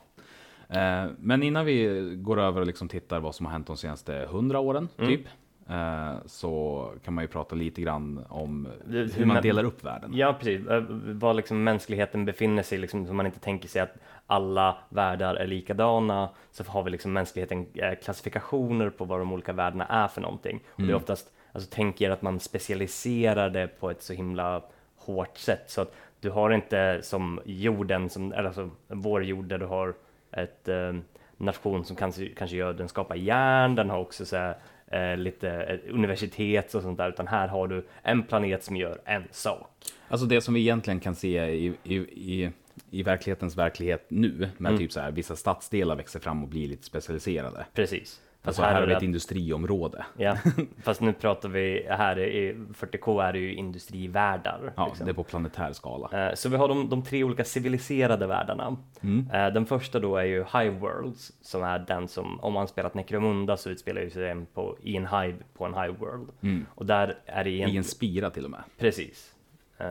Eh, Men innan vi går över och liksom tittar vad som har hänt de senaste hundra åren, Mm. typ. eh, Så kan man ju prata lite grann om hur hur man delar upp världen. Ja, precis. Eh, Var liksom mänskligheten befinner sig, liksom, så man inte tänker sig att alla världar är likadana, så har vi liksom mänskligheten klassifikationer på vad de olika världarna är för någonting. Och det är oftast, alltså tänk er att man specialiserar det på ett så himla hårt sätt, så att du har inte som jorden, som, eller alltså vår jord där du har ett eh, nation som kanske, kanske gör, den skapar järn, den har också så här, eh, lite eh, universitet och sånt där, utan här har du en planet som gör en sak. Alltså det som vi egentligen kan se i, i, i, i verklighetens verklighet nu, med Mm. typ så här, vissa stadsdelar växer fram och blir lite specialiserade. Precis. Fast Alltså här har är vi det ett industriområde. Ja, fast nu pratar vi, här i 40K är det ju industrivärldar. Ja, liksom. det är på planetär skala. Eh, Så vi har de, de tre olika civiliserade världarna. Mm. Eh, Den första då är ju Hive Worlds, som är den som, om man spelat Necromunda så utspelar ju sig på, i en Hive på en Hive World. Mm. Och där är det I egentligen... en spira till och med. Precis. Eh,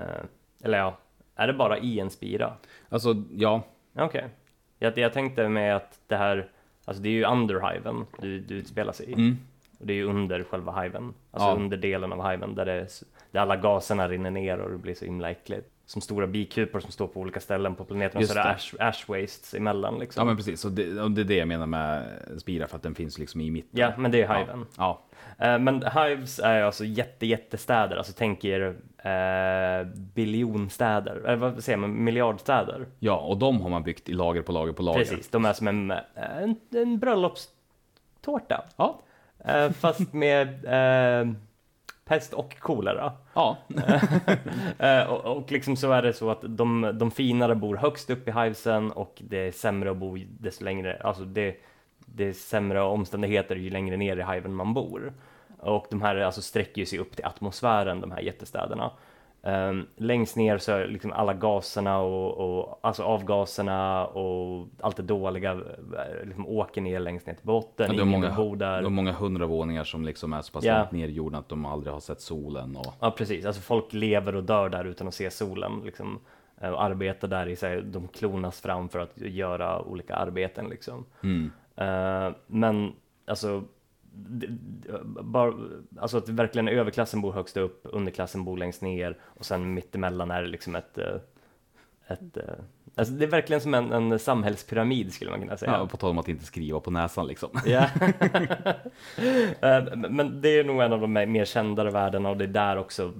Eller ja, är det bara i en spira? Alltså, ja, Okej. Jag, jag tänkte med att det här alltså det är ju underhiven du, du utspelar sig i. Mm. Och det är ju under själva hiven, alltså Ja. under delen av hiven där, det, där alla gaserna rinner ner och det blir så himla äckligt. Som stora bikupor som står på olika ställen på planeten och så är det ash, ash wastes emellan liksom. Ja men precis, och det, och det är det jag menar med Spira, för att den finns liksom i mitten. Ja, men det är hiven. Ja, Eh, Men hives är alltså jätte, jättestäder, alltså tänk er eh, biljonstäder, eller vad säger man, miljardstäder. ja, och de har man byggt i lager på lager på lager. Precis, de är som en, eh, en, en bröllopstårta. Ja, Eh, fast med eh, pest och kolera. ja. Eh, och, och liksom så är det så att de, de finare bor högst upp i hivesen och det är sämre att bo desto längre, alltså det, det är sämre omständigheter ju längre ner i hiven man bor. Och de här alltså sträcker sig upp till atmosfären, de här jättestäderna. Um, längst ner så är liksom alla gaserna och, och alltså avgaserna och allt det dåliga eh, liksom åker ner längst ner till botten. Ja, det är Ingen många, där. det är många hundra våningar som liksom är så pass Ja. långt ner i jorden att de aldrig har sett solen. Och, Ja, precis. Alltså folk lever och dör där utan att se solen. Liksom, eh, och arbetar där i sig. De klonas fram för att göra olika arbeten. Liksom. mm. Eh, men alltså, bara, alltså att verkligen överklassen bor högst upp, underklassen bor längst ner och sen mittemellan är det liksom ett, eh, ett eh, alltså det är verkligen som en, en samhällspyramid skulle man kunna säga. ja, på tal om att inte skriva på näsan liksom. Ja. Men det är nog en av de mer kändare värdena och det är där också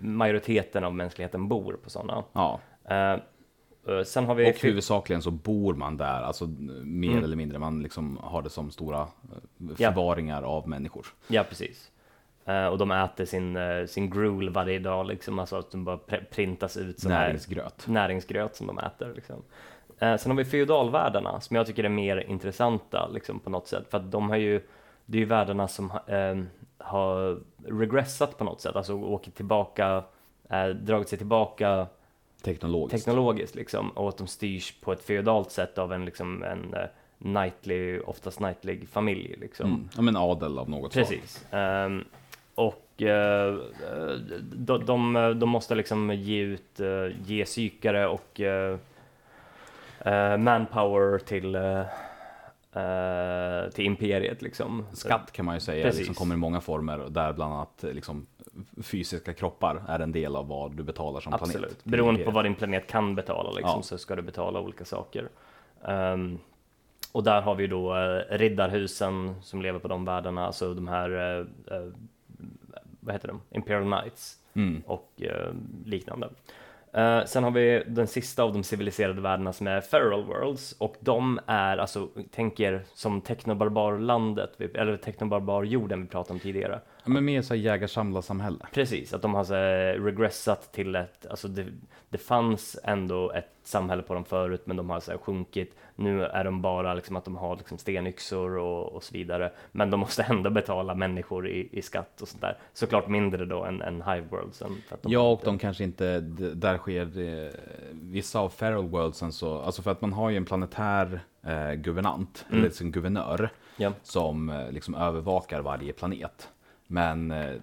majoriteten av mänskligheten bor på sådana. Ja, Sen har vi... och huvudsakligen så bor man där, alltså mer Mm. eller mindre. Man liksom har det som stora eh, Ja. förvaringar av människor. Ja, precis. Eh, Och de äter sin, eh, sin gruel varje dag, liksom, alltså att de bara pr- printas ut som här Näringsgröt. näringsgröt som de äter. Liksom. Eh, sen har vi feodalvärdena som jag tycker är mer intressanta liksom, på något sätt. För att de har ju, det är ju värdena som eh, har regressat på något sätt, alltså åker tillbaka, eh, dragit sig tillbaka Teknologiskt. teknologiskt liksom, och att de styrs på ett feodalt sätt av en, liksom, en eh, knightly, oftast knightlig familj. Liksom. Mm. Ja, men adel av något slag. Precis. Ehm, och eh, de, de, de måste liksom ge ut, eh, ge psykare och eh, eh, manpower till, till imperiet liksom. Skatt kan man ju säga, Precis. liksom kommer i många former, där bland annat liksom, fysiska kroppar är en del av vad du betalar som planet. Absolut. till Beroende på vad din planet kan betala liksom, Ja. så ska du betala olika saker. Ehm, och där har vi då uh, riddarhusen som lever på de värdena, alltså de här, eh, eh, vad heter de, Imperial Knights. Mm. och eh, liknande. Eh, sen har vi den sista av de civiliserade världarna som är Feral Worlds och de är alltså, tänk er som teknobarbarlandet, eller teknobarbarjorden vi pratade om tidigare. Men mer så jägar-samlarsamhälle. Precis, att de har så regressat till ett, alltså det, det fanns ändå ett samhälle på dem förut men de har så sjunkit. Nu är de bara liksom att de har liksom stenyxor och, och så vidare. Men de måste ändå betala människor i, i skatt och sånt där. Såklart mindre då än, än Hive Worldsen. Ja, och de kanske inte, där sker det, vissa av Feral Worldsen så, alltså för att man har ju en planetär eh, guvernant, Mm. eller en guvernör, Ja. som eh, liksom övervakar varje planet. Men eh,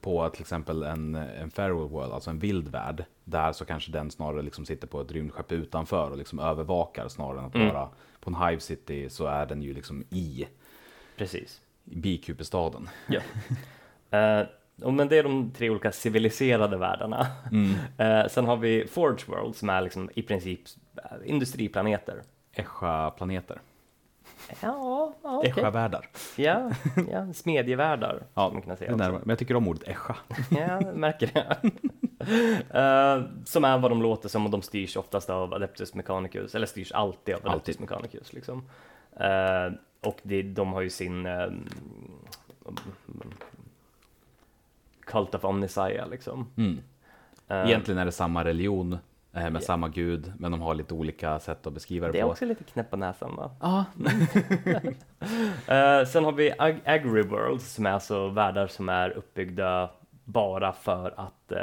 på till exempel en, en feral world, alltså en vild värld, där så kanske den snarare liksom sitter på ett rymdskepp utanför och liksom övervakar snarare än att Mm. vara på en Hive City så är den ju liksom i, Precis. i bikuperstaden. Ja. Och men det är de tre olika civiliserade världarna. Eh, sen har vi Forge World som är liksom i princip industriplaneter. Escha-planeter, Ja, ja okej. Escha-världar. Ja, ja, smedjevärldar Ja, man Det säga. närmare. Men jag tycker om ordet Escha. Ja, jag märker det. Eh, som är vad de låter som och de styrs oftast av Adeptus Mechanicus, eller styrs alltid av Adeptus Alltid. Mechanicus. Liksom. Eh, och det, de har ju sin eh, Cult of Omnissiah liksom. Mm. Egentligen är det samma religion med Ja. samma gud, men de har lite olika sätt att beskriva det, det är på. också lite knäpp på näsan va? Ja, Eh, sen har vi Ag- Agri-worlds som är alltså världar som är uppbyggda bara för att eh,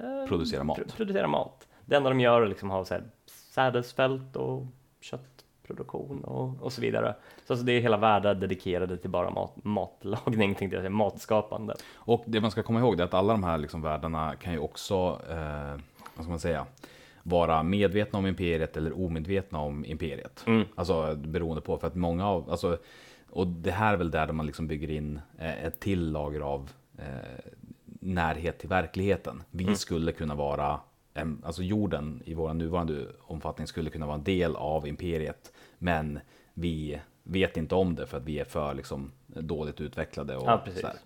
eh, Producera mat. pro- producera mat. Det enda de gör är liksom ha så här sädesfält och köttproduktion och, och så vidare. Så alltså det är hela världar dedikerade till bara mat, matlagning, tänkte jag säga, matskapande. och det man ska komma ihåg är att alla de här liksom världarna kan ju också, eh, vad ska man säga, vara medvetna om imperiet eller omedvetna om imperiet. Mm. Alltså beroende på, för att många av, alltså, och det här är väl där man liksom bygger in eh, ett till lager av eh, närhet till verkligheten. Vi Mm. skulle kunna vara, alltså jorden i vår nuvarande omfattning skulle kunna vara en del av imperiet, men vi vet inte om det för att vi är för liksom, dåligt utvecklade. Och, Ja, precis. sådär.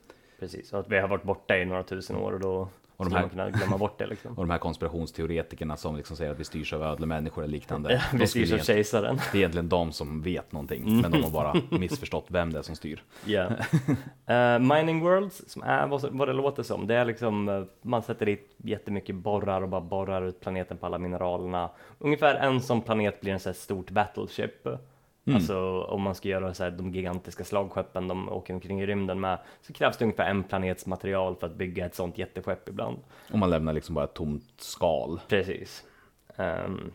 Precis, och att vi har varit borta i några tusen år och då Och de här- man glömma bort det liksom. Och de här konspirationsteoretikerna som liksom säger att vi styrs av ödle människor eller liknande. de Vi styrs av kejsaren. det är egentligen de som vet någonting, Mm. men de har bara missförstått vem det är som styr. Ja. Eh, mining Worlds, som är vad, vad det låter som, det är liksom, eh, man sätter dit jättemycket borrar och bara borrar ut planeten på alla mineralerna. Ungefär en sån planet blir en sån här stort battleship. Mm. Alltså om man ska göra så här, de gigantiska slagskeppen de åker omkring i rymden med, så krävs det ungefär en planets material för att bygga ett sånt jätteskepp ibland. Och man lämnar liksom bara ett tomt skal. Precis. Ehm,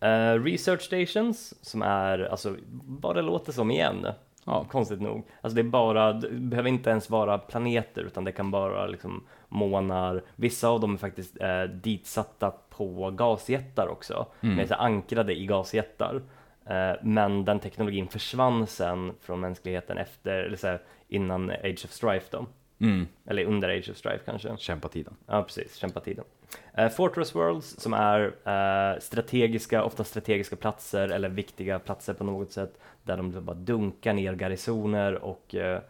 eh, research stations, som är alltså vad det låter som igen. Ja. Konstigt nog. Alltså det är bara, det behöver inte ens vara planeter utan det kan vara liksom månar. Vissa av dem är faktiskt eh, ditsatta på gasjättar också. Mm. Med så ankrade i gasjättar. Eh, men den teknologin försvann sen från mänskligheten efter, eller så här, innan Age of Strife då. Mm. Eller under Age of Strife kanske. Kämpa tiden. Ja, precis. Kämpatiden. Eh, Fortress Worlds som är eh, strategiska, ofta strategiska platser eller viktiga platser på något sätt där de bara dunkar ner garnisoner och eh,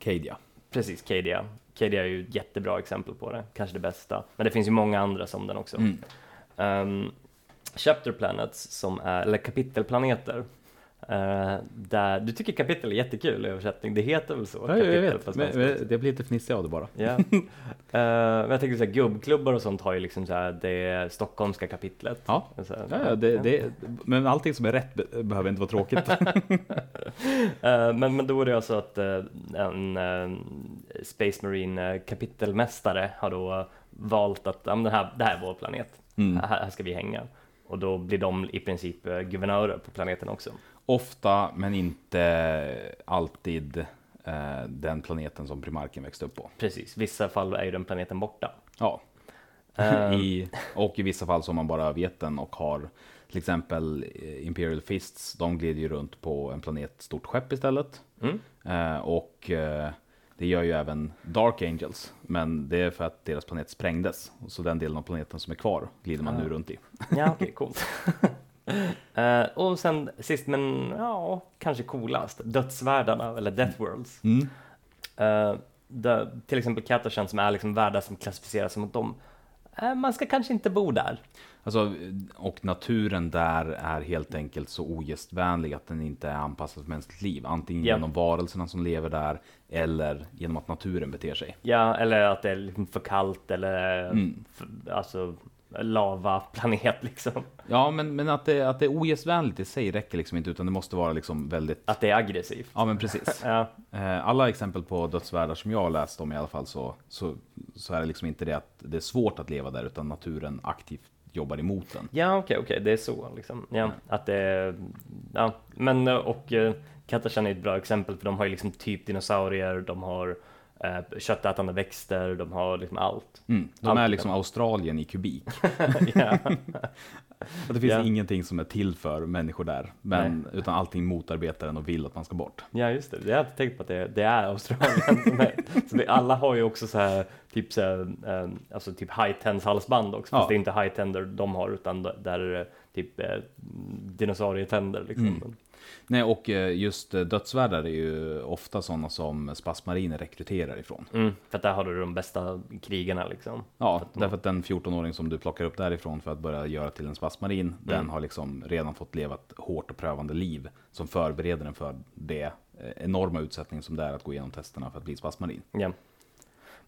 Cadia. precis, Cadia. Cadia är ju ett jättebra exempel på det, kanske det bästa. Men det finns ju många andra som den också. Mm. Ehm, chapter planets som är, eller kapitelplaneter. Eh, där, du tycker kapitel är jättekul i översättning, det heter väl så? Ja, jag Kapitel vet, på men, men det blir lite fnissig av det bara. Ja. Eh, men jag tänker så här, gubbklubbar och sånt har ju liksom så här, det stockholmska kapitlet. Ja, Så här, ja, ja, det, det, men allting som är rätt be- behöver inte vara tråkigt. Eh, men, men då är det alltså att eh, en Space Marine kapitelmästare har då valt att ja, men det, här, det här är vår planet, Mm. här, här ska vi hänga. Och då blir de i princip eh, guvernörer på planeten också. Ofta, men inte alltid, eh, den planeten som primarken växte upp på. Precis, vissa fall är ju den planeten borta. Ja, Eh, I, och i vissa fall så har man bara vet den och har till exempel eh, Imperial Fists, de glider ju runt på en planet stort skepp istället. Mm. Eh, och eh, det gör ju även Dark Angels, men det är för att deras planet sprängdes. Så den delen av planeten som är kvar glider man nu runt i. Ja, okej, coolt. Eh, och sen sist men ja, kanske coolast, dödsvärldarna eller Death Worlds. Mm. Eh, där, till exempel Katashan som är liksom världar som klassificeras som att de, eh, man ska kanske inte bo där. Alltså, och naturen där är helt enkelt så ogästvänlig att den inte är anpassad för mänskligt liv. Antingen Ja. genom varelserna som lever där eller genom att naturen beter sig. Ja, eller att det är liksom för kallt eller Mm. för, alltså lava-planet liksom. Ja, men, men att, det, att det är ogästvänligt i sig räcker liksom inte, utan det måste vara liksom väldigt... Att det är aggressivt. Ja, men precis. Ja, Eh, Alla exempel på dödsvärldar som jag har läst om i alla fall så, så, så är det liksom inte det att det är svårt att leva där, utan naturen aktivt jobbar emot den. ja okej, okej, det är så liksom. Ja, att det ja, men eh, och eh, Katashan är ett bra exempel för de har ju liksom typ dinosaurier, de har eh, köttätande växter, de har liksom allt. Mm. De Allt är liksom Australien i kubik. det finns Ja. ingenting som är till för människor där, men, utan allting motarbetar den och vill att man ska bort. Ja just det, jag har inte tänkt på att det, det är Australien som är, så vi, alla har ju också så här, typ så här, eh, alltså typ high tens halsband också, fast Ja. det är inte high tender de har utan där är det typ eh, dinosaurietänder liksom. Mm. Nej, och eh, just eh, dödsvärdar är ju ofta sådana som spasmariner rekryterar ifrån. Mm, för att där har du de bästa krigarna liksom. Ja, För att därför att den 14-åring som du plockar upp därifrån för att börja göra till en spasmarin, den har liksom redan fått leva ett hårt och prövande liv som förbereder den för det eh, enorma utsättning som det är att gå igenom testerna för att bli spasmarin. Ja.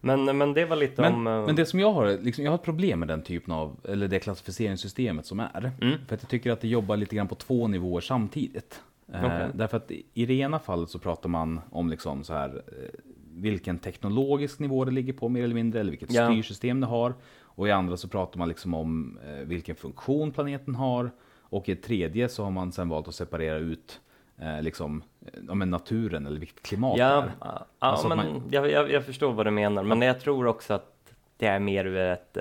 Men, men det var lite Men, om... men det som jag har, liksom, jag har ett problem med den typen av, eller det klassificeringssystemet som är. Mm. För att jag tycker att det jobbar lite grann på två nivåer samtidigt. Eh, Okej. därför att i det ena fallet så pratar man om liksom så här, eh, vilken teknologisk nivå det ligger på mer eller mindre, eller vilket Ja. styrsystem det har. Och i andra så pratar man liksom om eh, vilken funktion planeten har. Och i tredje så har man sen valt att separera ut eh, liksom, ja, men naturen eller vilket klimat det Ja, är. ja Alltså men man- jag, jag, jag förstår vad du menar, men jag tror också att det är mer ur ett,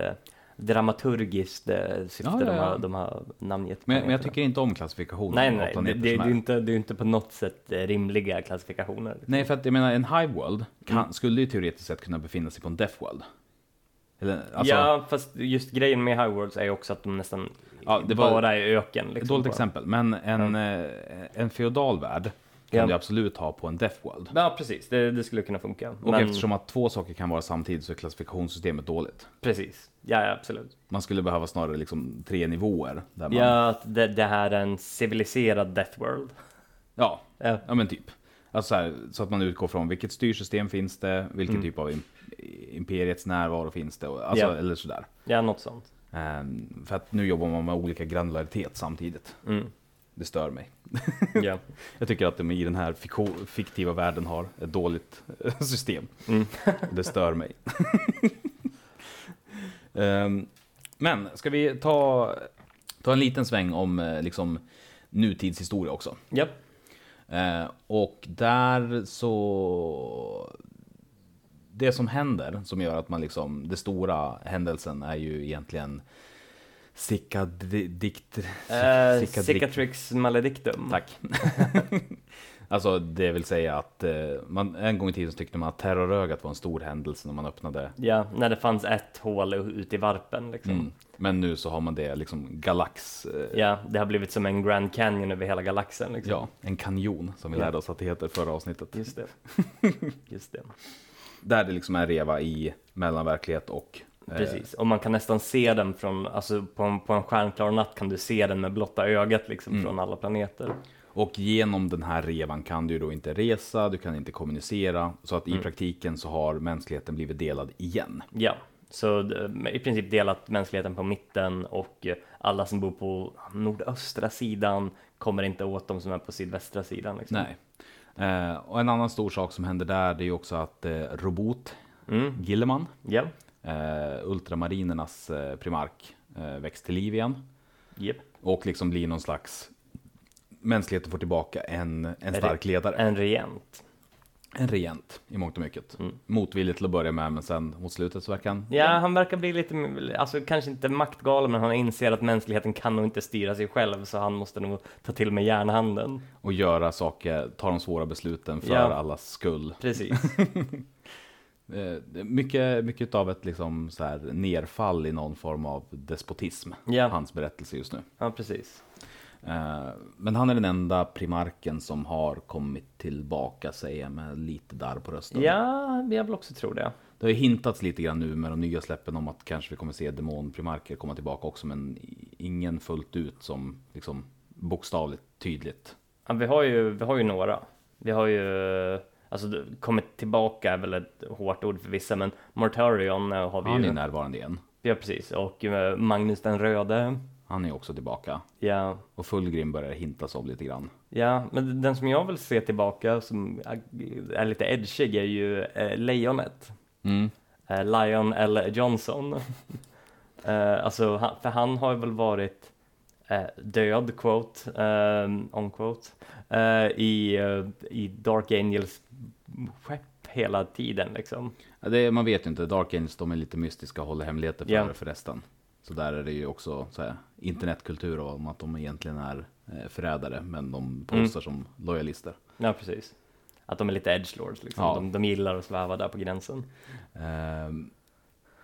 dramaturgiskt eh, syfte Ja, ja, De, ja. har, de har namngett Men, men jag tycker inte om klassifikationen. Nej, nej, det, det, är. inte, det är inte på något sätt eh, rimliga klassifikationer. Nej, för att jag menar en Hive World kan, Mm. skulle ju teoretiskt sett kunna befinna sig på en Death World. Eller, alltså, ja, fast just grejen med High Worlds är ju också att de nästan Ja, det bara är öken. Ett Liksom, dåligt bara. exempel, men en, eh, en feodal värld kan Ja. du absolut ha på en Death World. Ja, precis. Det, det skulle kunna funka. Och Men, eftersom att två saker kan vara samtidigt så är klassifikationssystemet dåligt. Precis. Ja, ja, absolut. Man skulle behöva snarare liksom tre nivåer. Där man, Ja, att det, det här är en civiliserad Death World. ja, Ja, ja men typ. Alltså så, här, så att man utgår från vilket styrsystem finns det, vilken Mm. typ av im- imperiets närvaro finns det, och, alltså, Ja. eller sådär. ja något sånt. Ehm, för att nu jobbar man med olika granularitet samtidigt. Mm. Det stör mig. Ja. Jag tycker att de i den här fiktiva världen har ett dåligt eh, system. Mm. Det stör mig. Ehm, men ska vi ta, ta en liten sväng om eh, liksom, nutidshistoria också? ja. Eh, och där så... Det som händer, som gör att man liksom... Det stora händelsen är ju egentligen... Sikadikt... Uh, Cicatrix maledictum. Tack. alltså det vill säga att eh, man, en gång i tiden så tyckte man att terrorögat var en stor händelse när man öppnade. Ja, när det fanns ett hål ute i varpen liksom. Mm. Men nu så har man det liksom galax. Eh, Ja, det har blivit som en Grand Canyon över hela galaxen liksom. ja, en kanjon som vi Ja. lärde oss att det heter förra avsnittet. Just det. Just det. Där det liksom är reva i mellanverklighet och Precis, och man kan nästan se den från, alltså på en, på en stjärnklar natt kan du se den med blotta ögat liksom Mm. från alla planeter. Och genom den här revan kan du då inte resa, du kan inte kommunicera. Så att i Mm. praktiken så har mänskligheten blivit delad igen. Ja, så i princip delat mänskligheten på mitten och eh, alla som bor på nordöstra sidan kommer inte åt de som är på sydvästra sidan. Liksom. Nej. Eh, och en annan stor sak som händer där, det är ju också att eh, Robot, Mm. Gilliman, Ja, eh, ultramarinernas eh, primark, eh, väcks till liv igen. Japp. Och liksom blir någon slags, mänskligheten får tillbaka en, en stark ledare. en regent. En regent i mångt och mycket. Mm. Motvilligt till att börja med, men sen mot slutet så verkar han... Ja, han verkar bli lite, alltså kanske inte maktgalen, men han inser att mänskligheten kan nog inte styra sig själv, så han måste nog ta till med järnhanden. Och göra saker, ta de svåra besluten för Ja. allas skull. Precis. Eh, mycket, mycket av ett liksom så här nerfall i någon form av despotism. Ja. Hans berättelse just nu. Ja, precis. Eh, Men han är den enda primarken som har kommit tillbaka, säger jag med lite där på rösten. Ja, jag vill också tro det. Det har ju hintats lite grann nu med de nya släppen om att kanske vi kommer se demonprimarker komma tillbaka också, men ingen fullt ut som liksom bokstavligt tydligt. Ja, vi har ju, vi har ju några. Vi har ju, alltså kommit tillbaka är väl ett hårt ord för vissa, men Mortarion eh, har vi Han är ju. ju närvarande igen. Ja, precis. Och eh, Magnus den röde. Han är också tillbaka. Ja, Och Fullgrim börjar hintas om lite grann. ja, men den som jag vill se tillbaka som är lite edgig är ju eh, Lejonet. Mm. Eh, Lion L. Johnson. eh, alltså, han, för han har väl varit eh, död, quote, eh, on quote, i, i Dark Angels skepp hela tiden liksom. Ja, det, man vet ju inte, Dark Angels de är lite mystiska och håller hemligheter för, Ja. för resten. Så där är det ju också så här, internetkultur om att de egentligen är eh, förrädare, men de postar som lojalister. Ja, precis. Att de är lite edgelords liksom. Ja. De, de gillar att sväva där på gränsen. Ehm,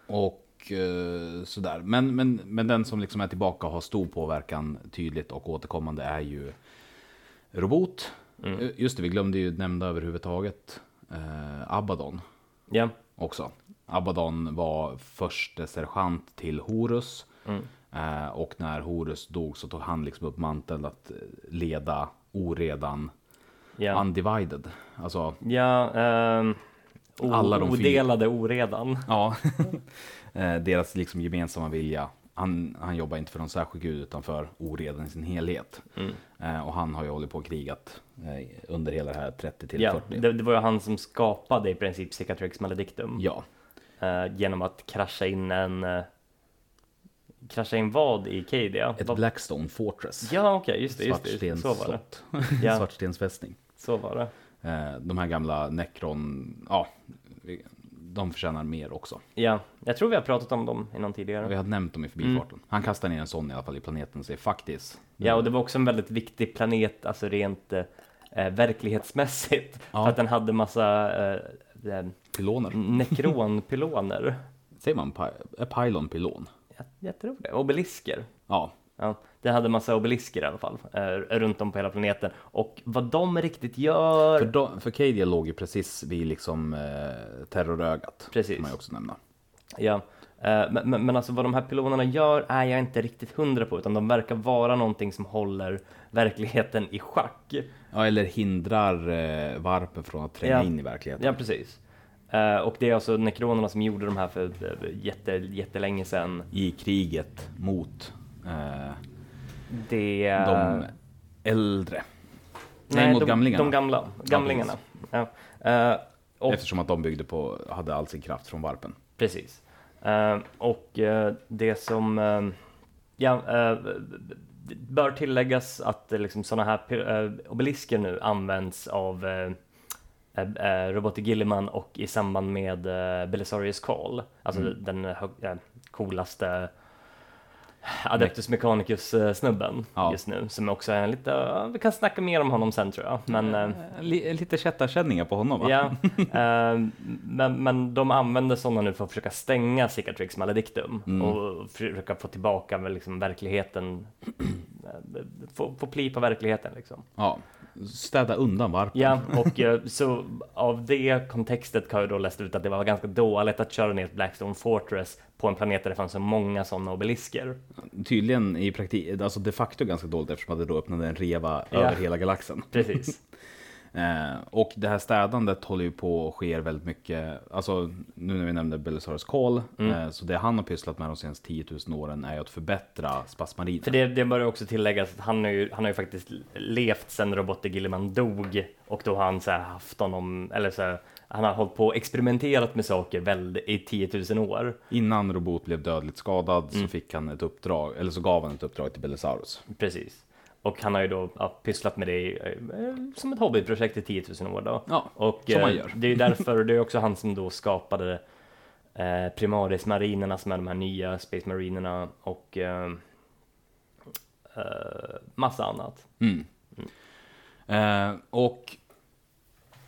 och eh, sådär. Men, men, men den som liksom är tillbaka och har stor påverkan tydligt och återkommande är ju Robot. Mm. Eh, Just det, vi glömde ju nämna överhuvudtaget eh, Abaddon Ja, också. Abaddon var förste sergeant till Horus. Mm. Eh, och när Horus dog så tog han liksom upp manteln att eh, leda oredan ja. undivided. Alltså, ja ehm, o- Alla de odelade oredan. ja, eh, deras liksom gemensamma vilja. Han, han jobbar inte för någon särskild gud utan för oredan i sin helhet. Mm. Eh, och han har ju hållit på och krigat eh, under hela det här 30 till Ja, 40. det, det var ju han som skapade i princip Cicatrix Maledictum. Ja, eh, genom att krascha in en... Eh, krascha in vad i Cadia? ett Vad- Blackstone Fortress. Ja, okej, just det, just det. Så var det. Ja, Svartstensfästning. så var det. Eh, de här gamla Necron, ja, de förtjänar mer också. Ja, jag tror vi har pratat om dem i någon tidigare. Vi har nämnt dem i förbifarten. Han kastar ner en sån i alla fall i planeten och säger faktiskt. Ja, och det var också en väldigt viktig planet, alltså rent eh, verklighetsmässigt. Ja. För att den hade massa eh, eh, Pyloner. nekronpyloner. Säger man pi- eh, pylon, pylon? jag, jag tror det. Obelisker. Ja, Ja, det hade massa obelisker i alla fall, eh, runt om på hela planeten. Och vad de riktigt gör... för, de, för Cadia låg ju precis vid liksom eh, terrorögat. Precis. Kan man ju också nämna. Ja, eh, men, men, men alltså vad de här pilonerna gör är jag inte riktigt hundra på, utan de verkar vara någonting som håller verkligheten i schack. Ja, eller hindrar eh, varpen från att tränga Ja. in i verkligheten. Ja, precis. Eh, och det är alltså nekronerna som gjorde de här för jätte, jättelänge sedan. I kriget mot eh, Det... de äldre. Nej, mot de, gamlingarna. De gamla, gamlingarna. Ja, Eh, och Eftersom att de byggde på, hade all sin kraft från varpen. Precis. Eh, och eh, det som ja, bör tilläggas att liksom sådana här obelisker nu används av Robert Gilliman och i samband med Belisarius Call, alltså Mm. den coolaste Adeptus Mechanicus eh, Ja. just nu, som också är en lite, vi kan snacka mer om honom sen tror jag, men Li, lite kättarkänningar på honom va? Ja, eh, men, men de använder sådana nu för att försöka stänga Cicatrix Maledictum Mm. och försöka få tillbaka liksom verkligheten, få, få pli på verkligheten liksom. Ja. Städa undan varpen. Ja, och eh, så av det kontextet har jag då läst ut att det var ganska dåligt att köra ner ett Blackstone Fortress på en planet där det fanns så många sådana obelisker. Tydligen i praktik, alltså de facto ganska dåligt eftersom att det då öppnade en reva Ja. över hela galaxen. Precis. Eh, och det här städandet håller ju på och sker väldigt mycket, alltså nu när vi nämnde Belisarius Call, Mm. eh, så det han har pysslat med de senaste 10 000 åren är ju att förbättra spasmarinen. För det, det bör också tilläggas att han har ju, han har ju faktiskt levt sedan Robert Gilliman dog och då har han så haft honom, eller så här, han har hållit på och experimenterat med saker väl i 10 000 år. Innan Robot blev dödligt skadad Mm. så fick han ett uppdrag, eller så gav han ett uppdrag till Belisarius. Precis. Och han har ju då ja, pysslat med det eh, som ett hobbyprojekt i 10 000 år då. Ja, Och som man eh, gör. det är ju därför, och det är också han som då skapade eh, Primaris-marinerna som är de här nya Space Marinerna och eh, eh, massa annat. Mm. Eh, och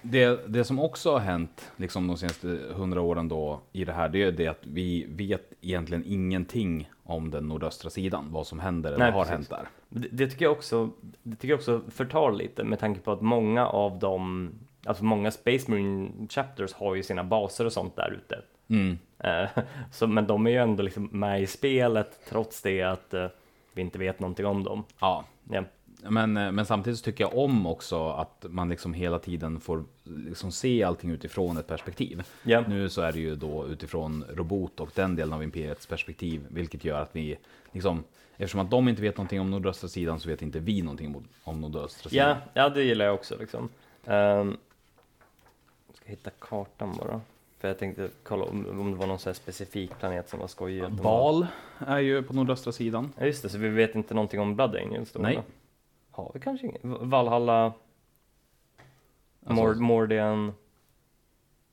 det, det som också har hänt liksom de senaste hundra åren då i det här, det är det att vi vet egentligen ingenting om den nordöstra sidan, vad som händer eller Nej, har precis. hänt där. Det, det tycker jag också, det tycker jag också förtar lite med tanke på att många av dem, alltså många Space Marine Chapters har ju sina baser och sånt där ute. Mm. Eh, så, men de är ju ändå liksom med i spelet trots det att eh, vi inte vet någonting om dem. Ja, Ja, men, eh, men samtidigt så tycker jag om också att man liksom hela tiden får liksom se allting utifrån ett perspektiv. ja. Nu så är det ju då utifrån Robot och den delen av Imperiets perspektiv, vilket gör att vi liksom, eftersom att de inte vet någonting om nordöstra sidan så vet inte vi någonting om- nordöstra sidan. ja, ja det gillar jag också liksom. Um, ska hitta kartan bara. För jag tänkte kolla om, om det var någon så här specifik planet som var skojig. Bal är ju på nordöstra sidan. Ja just det, så vi vet inte någonting om Blood Angels då? Nej. eller? Har vi kanske inget? Valhalla, Alltså- Mord, Mordian.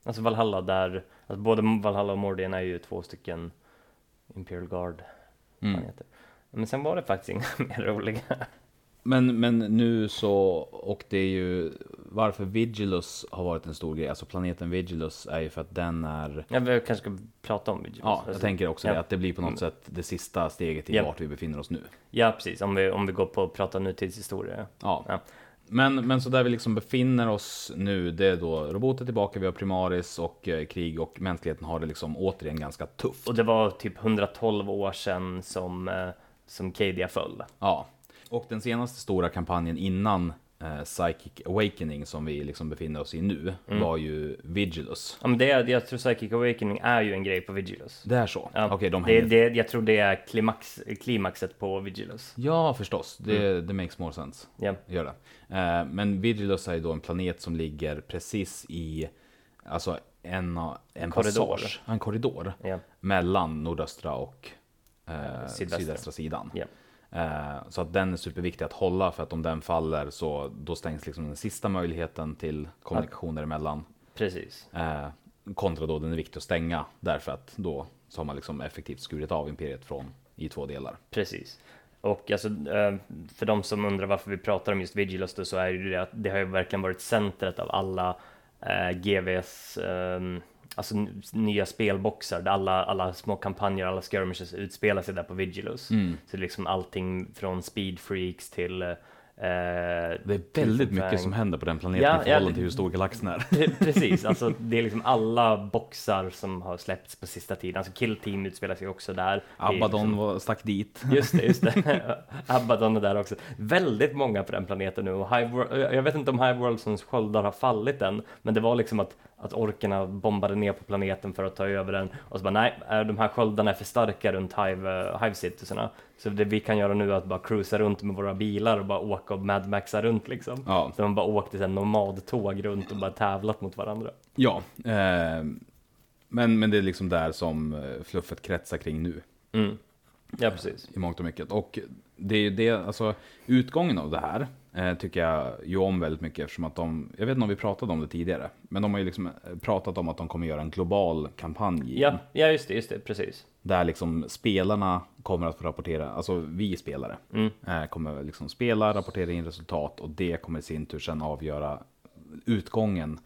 Alltså Valhalla där, alltså både Valhalla och Mordian är ju två stycken Imperial Guard Mm. Men sen var det faktiskt inga mer roliga. Men, men nu så, och det är ju varför Vigilus har varit en stor grej, alltså planeten Vigilus är ju för att den är Ja, vi kanske ska prata om Vigilus. Ja, jag Alltså, tänker också ja. det, att det blir på något sätt det sista steget i Ja. vart vi befinner oss nu. Ja, precis. Om vi, om vi går på att prata nutidshistoria. Ja. Ja. Men, men så där vi liksom befinner oss nu, det är då roboter tillbaka, vi har Primaris och eh, krig och mänskligheten har det liksom återigen ganska tufft. Och det var typ 112 år sedan som, eh, som Cadia föll. Ja. Och den senaste stora kampanjen innan eh, Psychic Awakening som vi liksom befinner oss i nu Mm. var ju Vigilus. Ja, men det, är- jag tror Psychic Awakening är ju en grej på Vigilus. Det är så? Ja, Okej, de det, det, jag tror det är klimax, klimaxet på Vigilus. Ja, förstås. Det, det makes more sense. Ja, Gör det. Eh, men Vigilus är ju då en planet som ligger precis i alltså en, en korridor. passage, en korridor ja, mellan nordöstra och eh, Sydvästra. sydvästra sidan. ja. Eh, så att den är superviktig att hålla för att om den faller så då stängs liksom den sista möjligheten till kommunikation däremellan. precis. Eh, kontra då den är viktig att stänga därför att då så har man liksom effektivt skurit av imperiet från i två delar. Precis. Och alltså, eh, för de som undrar varför vi pratar om just Vigilus då, så är det ju det att det har ju verkligen varit centret av alla eh, GVs eh, alltså nya spelboxar där alla, alla små kampanjer, alla skirmishes utspelar sig där på Vigilus. Mm. Så liksom allting från Speed Freaks till eh, det är väldigt mycket som händer på den planeten Ja, i förhållande ja. till hur stor galaxen är. Precis, alltså det är liksom alla boxar som har släppts på sista tiden. Alltså Kill Team utspelar sig också där. Det är Abaddon liksom- var, stack dit. Just det, just det. Abaddon är där också. Väldigt många på den planeten nu. Och Hive, jag vet inte om Hive Worldsons sköldar har fallit än, men det var liksom att, att orkerna bombade ner på planeten för att ta över den. Och så bara, nej, de här sköldarna är för starka runt Hive, uh, Hive. Så det vi kan göra nu är att bara cruisa runt med våra bilar och bara åka och Mad Maxa runt liksom. Ja. Så man bara åkte en nomadtåg runt och bara tävlat mot varandra. Ja, eh, men, men det är liksom där som eh, fluffet kretsar kring nu. Mm. Ja, precis. i mångt och mycket. Och det är det, alltså utgången av det här eh, tycker jag ju om väldigt mycket eftersom att de, jag vet inte om vi pratade om det tidigare, men de har ju liksom eh, pratat om att de kommer göra en global kampanj. Ja, ja just det, just det, precis. Där liksom spelarna kommer att få rapportera, alltså vi spelare, Mm. eh, kommer liksom spela, rapportera in resultat och det kommer i sin tur sen avgöra utgången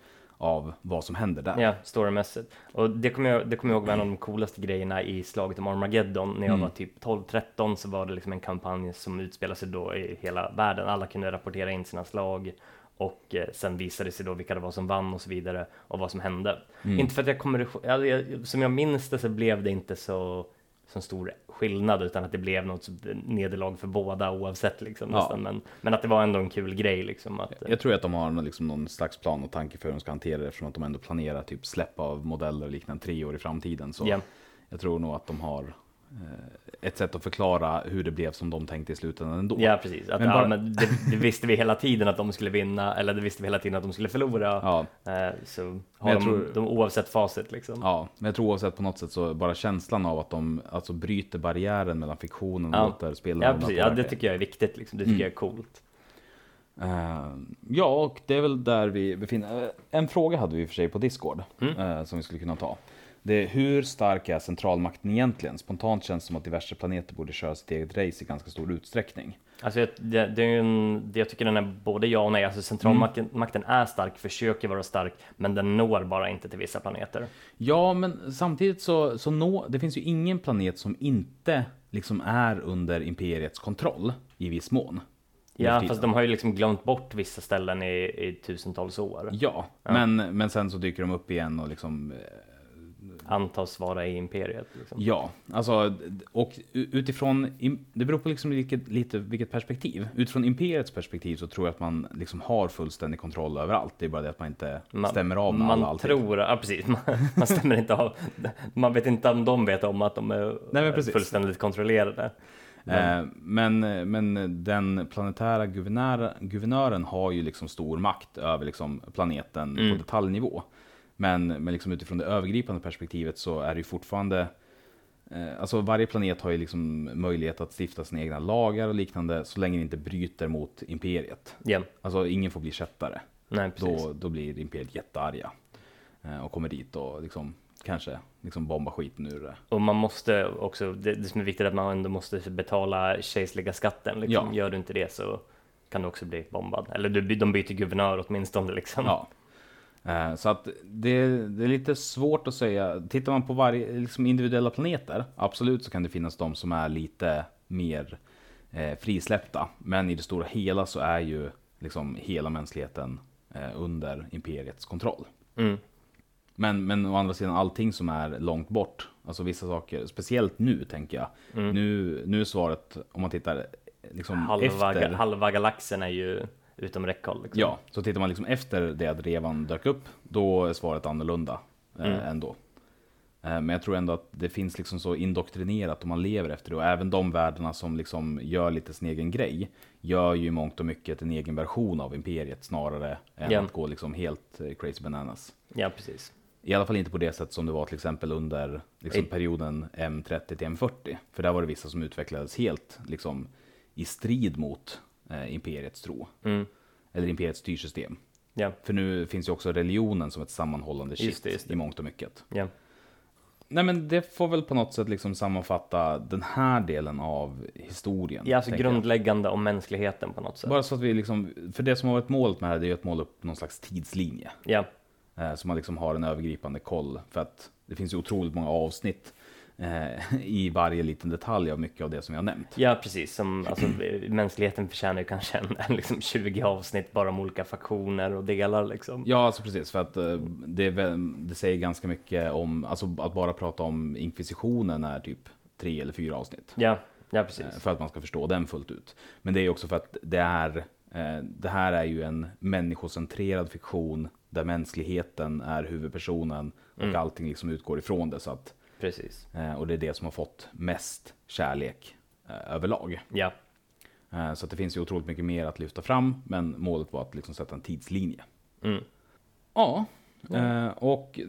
av vad som händer där. Ja, storymässigt. Och det kommer jag, det kommer jag ihåg var en av de coolaste grejerna i slaget om Armageddon. När jag Mm. var typ 12-13 så var det liksom en kampanj som utspelade sig då i hela världen. Alla kunde rapportera in sina slag och eh, sen visade sig då vilka det var som vann och så vidare och vad som hände. Mm. Inte för att jag kommer ihåg, som jag minns det så blev det inte så så stor skillnad utan att det blev något nederlag för båda oavsett liksom Ja. nästan. Men, men att det var ändå en kul grej liksom. Att, eh, Jag tror att de har liksom någon slags plan och tanke för hur de ska hantera det eftersom att de ändå planerar typ släpp av modeller och liknande tre år i framtiden. Så Ja. jag tror nog att de har ett sätt att förklara hur det blev som de tänkte i slutändan ändå. Ja, precis. Att, Men ja, bara- men det, det visste vi hela tiden att de skulle vinna, eller det visste vi hela tiden att de skulle förlora. Ja, Eh, så har de, tror- de oavsett facit liksom. ja, men jag tror oavsett på något sätt så bara känslan av att de alltså bryter barriären mellan fiktionen och Ja. låter spelarna Ja, precis. ja, det tycker jag är viktigt. Liksom. Det tycker Mm. jag är coolt. Eh, ja, och det är väl där vi befinner En fråga hade vi i och för sig på Discord Mm. eh, som vi skulle kunna ta. Det är hur stark är centralmakten egentligen? Spontant känns det som att diverse planeter borde köra sitt eget race i ganska stor utsträckning. Alltså, jag, det, det är ju en, det- jag tycker den är både ja och nej. Alltså, centralmakten makten är stark, försöker vara stark, men den når bara inte till vissa planeter. Ja, men samtidigt så, så nå, det finns ju ingen planet som inte liksom är under imperiets kontroll i viss mån. Ja, fast de har ju liksom glömt bort vissa ställen i, i tusentals år. Ja, Men, men sen så dyker de upp igen och liksom eh, Antas vara i imperiet. Liksom. Ja, alltså och utifrån, det beror på liksom vilket, lite vilket perspektiv. Utifrån imperiets perspektiv så tror jag att man liksom har fullständig kontroll över allt. Det är bara det att man inte Man- stämmer av med Man alla alltid. tror, ja precis, man, man stämmer inte av. Man vet inte om de vet om att de är Nej, men fullständigt kontrollerade. Eh, Men, men den planetära guvernör, guvernören har ju liksom stor makt över liksom planeten Mm. på detaljnivå. Men, men liksom utifrån det övergripande perspektivet så är det ju fortfarande eh, Alltså varje planet har ju liksom möjlighet att stifta sina egna lagar och liknande så länge det inte bryter mot imperiet. Ja, Alltså ingen får bli kättare. nej. Då, då blir imperiet jättearga. eh, Och kommer dit och liksom kanske liksom bomba skiten ur det. Och man måste också, det, det som är viktigt är att man ändå måste betala kejserliga skatten. Liksom. Ja. Gör du inte det så kan du också bli bombad. Eller du, de byter guvernör åtminstone liksom. Ja. Eh, Så att det, det är lite svårt att säga. Tittar man på varje liksom individuella planeter, absolut så kan det finnas de som är lite mer eh, frisläppta. Men i det stora hela så är ju liksom hela mänskligheten eh, under imperiets kontroll. Mm. Men, men å andra sidan allting som är långt bort, alltså vissa saker, speciellt nu tänker jag. Mm. Nu, nu är svaret, om man tittar liksom Halva, efter. halva galaxen är ju utom räckhåll. Liksom. Ja, så tittar man liksom efter det att revan dök upp, då är svaret annorlunda eh, Mm. ändå. Eh, men jag tror ändå att det finns liksom så indoktrinerat och man lever efter det. Och även de världarna som liksom gör lite sin egen grej, gör ju mångt och mycket en egen version av imperiet snarare än Ja. att gå liksom helt eh, crazy bananas. ja, precis. I alla fall inte på det sätt som det var till exempel under liksom, perioden M30 till M40. För där var det vissa som utvecklades helt liksom, i strid mot eh, imperiets tro. Mm. Eller imperiets styrsystem. Ja, För nu finns ju också religionen som ett sammanhållande kitt i mångt och mycket. ja, Nej men det får väl på något sätt liksom sammanfatta den här delen av historien. ja alltså tänker jag. grundläggande om mänskligheten på något sätt. Bara så att vi liksom, för det som har varit målet med det här det är ju att måla upp någon slags tidslinje. Ja, Eh, så man liksom har en övergripande koll. För att det finns ju otroligt många avsnitt i varje liten detalj av mycket av det som jag har nämnt. ja precis. Som, alltså, mänskligheten förtjänar ju kanske en, liksom 20 avsnitt bara om olika faktioner och delar liksom. Ja, alltså precis. För att eh, det, det säger ganska mycket om, alltså att bara prata om inkvisitionen är typ tre eller fyra avsnitt. Ja, ja Eh, precis. För att man ska förstå den fullt ut. Men det är också för att det är, eh, det här är ju en människocentrerad fiktion där mänskligheten är huvudpersonen och Mm. allting liksom utgår ifrån det. Så att, Precis. eh, och det är det som har fått mest kärlek eh, överlag. Ja, Eh, så det finns ju otroligt mycket mer att lyfta fram, men målet var att liksom sätta en tidslinje. mm. Ja, eh, och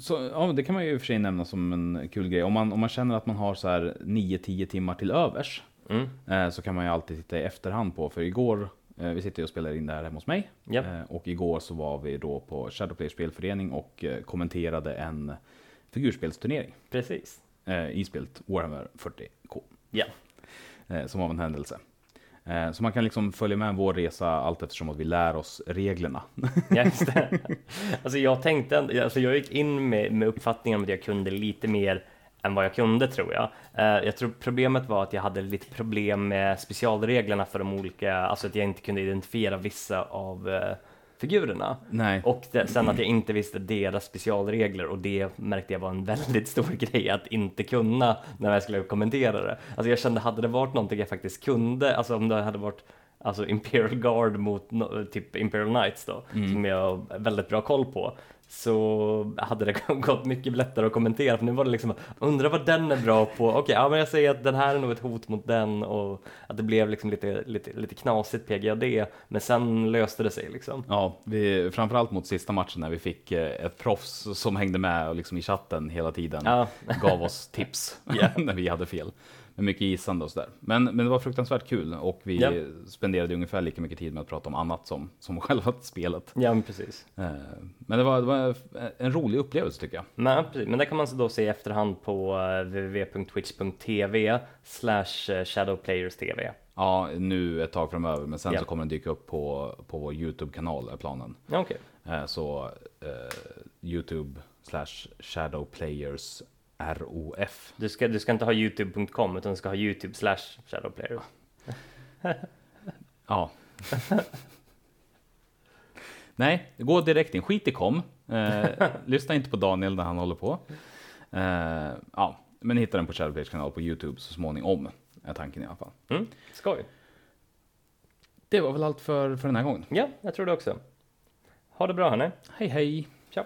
så, ja, det kan man ju i och för sig nämna som en kul grej. Om man, om man känner att man har så här 9-10 timmar till övers, Mm. så kan man ju alltid titta i efterhand på. För igår, vi sitter och spelar in det här hemma hos mig. Eh, och igår så var vi då på Shadowplayer spelförening och kommenterade en figurspelsturnering precis. eh, i spelet Warhammer 40K. Ja. Eh, som av en händelse. Eh, så man kan liksom följa med vår resa allt eftersom att vi lär oss reglerna. Ja, just det. Alltså jag tänkte, alltså jag gick in med, med uppfattningen om att jag kunde lite mer än vad jag kunde tror jag. Eh, jag tror problemet var att jag hade lite problem med specialreglerna för de olika, alltså att jag inte kunde identifiera vissa av eh, figurerna. Nej. Och det, sen att jag inte visste deras specialregler och det märkte jag var en väldigt stor grej att inte kunna när jag skulle kommentera det. Alltså jag kände, hade det varit någonting jag faktiskt kunde, alltså om det hade varit alltså Imperial Guard mot typ Imperial Knights då, som jag har väldigt bra koll på, så hade det gått mycket lättare att kommentera. För nu var det liksom, undra vad den är bra på. Okej, ja men jag säger att den här är nog ett hot mot den och att det blev liksom lite, lite, lite knasigt PGAD. Men sen löste det sig liksom. Ja, vi, framförallt mot sista matchen när vi fick eh, ett proffs som hängde med och liksom i chatten hela tiden Ja. gav oss tips Ja. när vi hade fel. Med mycket gissande och sådär. Men, men det var fruktansvärt kul och vi Ja. spenderade ungefär lika mycket tid med att prata om annat som, som själva spelet. Ja, men precis. Eh, Men det var, det var en rolig upplevelse tycker jag. Men, precis. men det kan man så då se i efterhand på eh, www.twitch.tv slash eh, shadowplayerstv. Ja, nu ett tag framöver, men sen Ja. så kommer den dyka upp på, på vår YouTube-kanal är planen. Ja, Eh, Så eh, YouTube slash Shadowplayers ROF. du, ska, du ska inte ha youtube.com utan du ska ha youtube slash shadowplayer. Ja. Nej, gå direkt in. Skit i kom. Eh, lyssna inte på Daniel när han håller på. Eh, ja, men hitta den på Shadowplayers kanal på YouTube så småningom. Är tanken i alla fall. Mm, skoj. Det var väl allt för, för den här gången. Ja, jag tror det också. Ha det bra hörni. Hej hej! Ciao.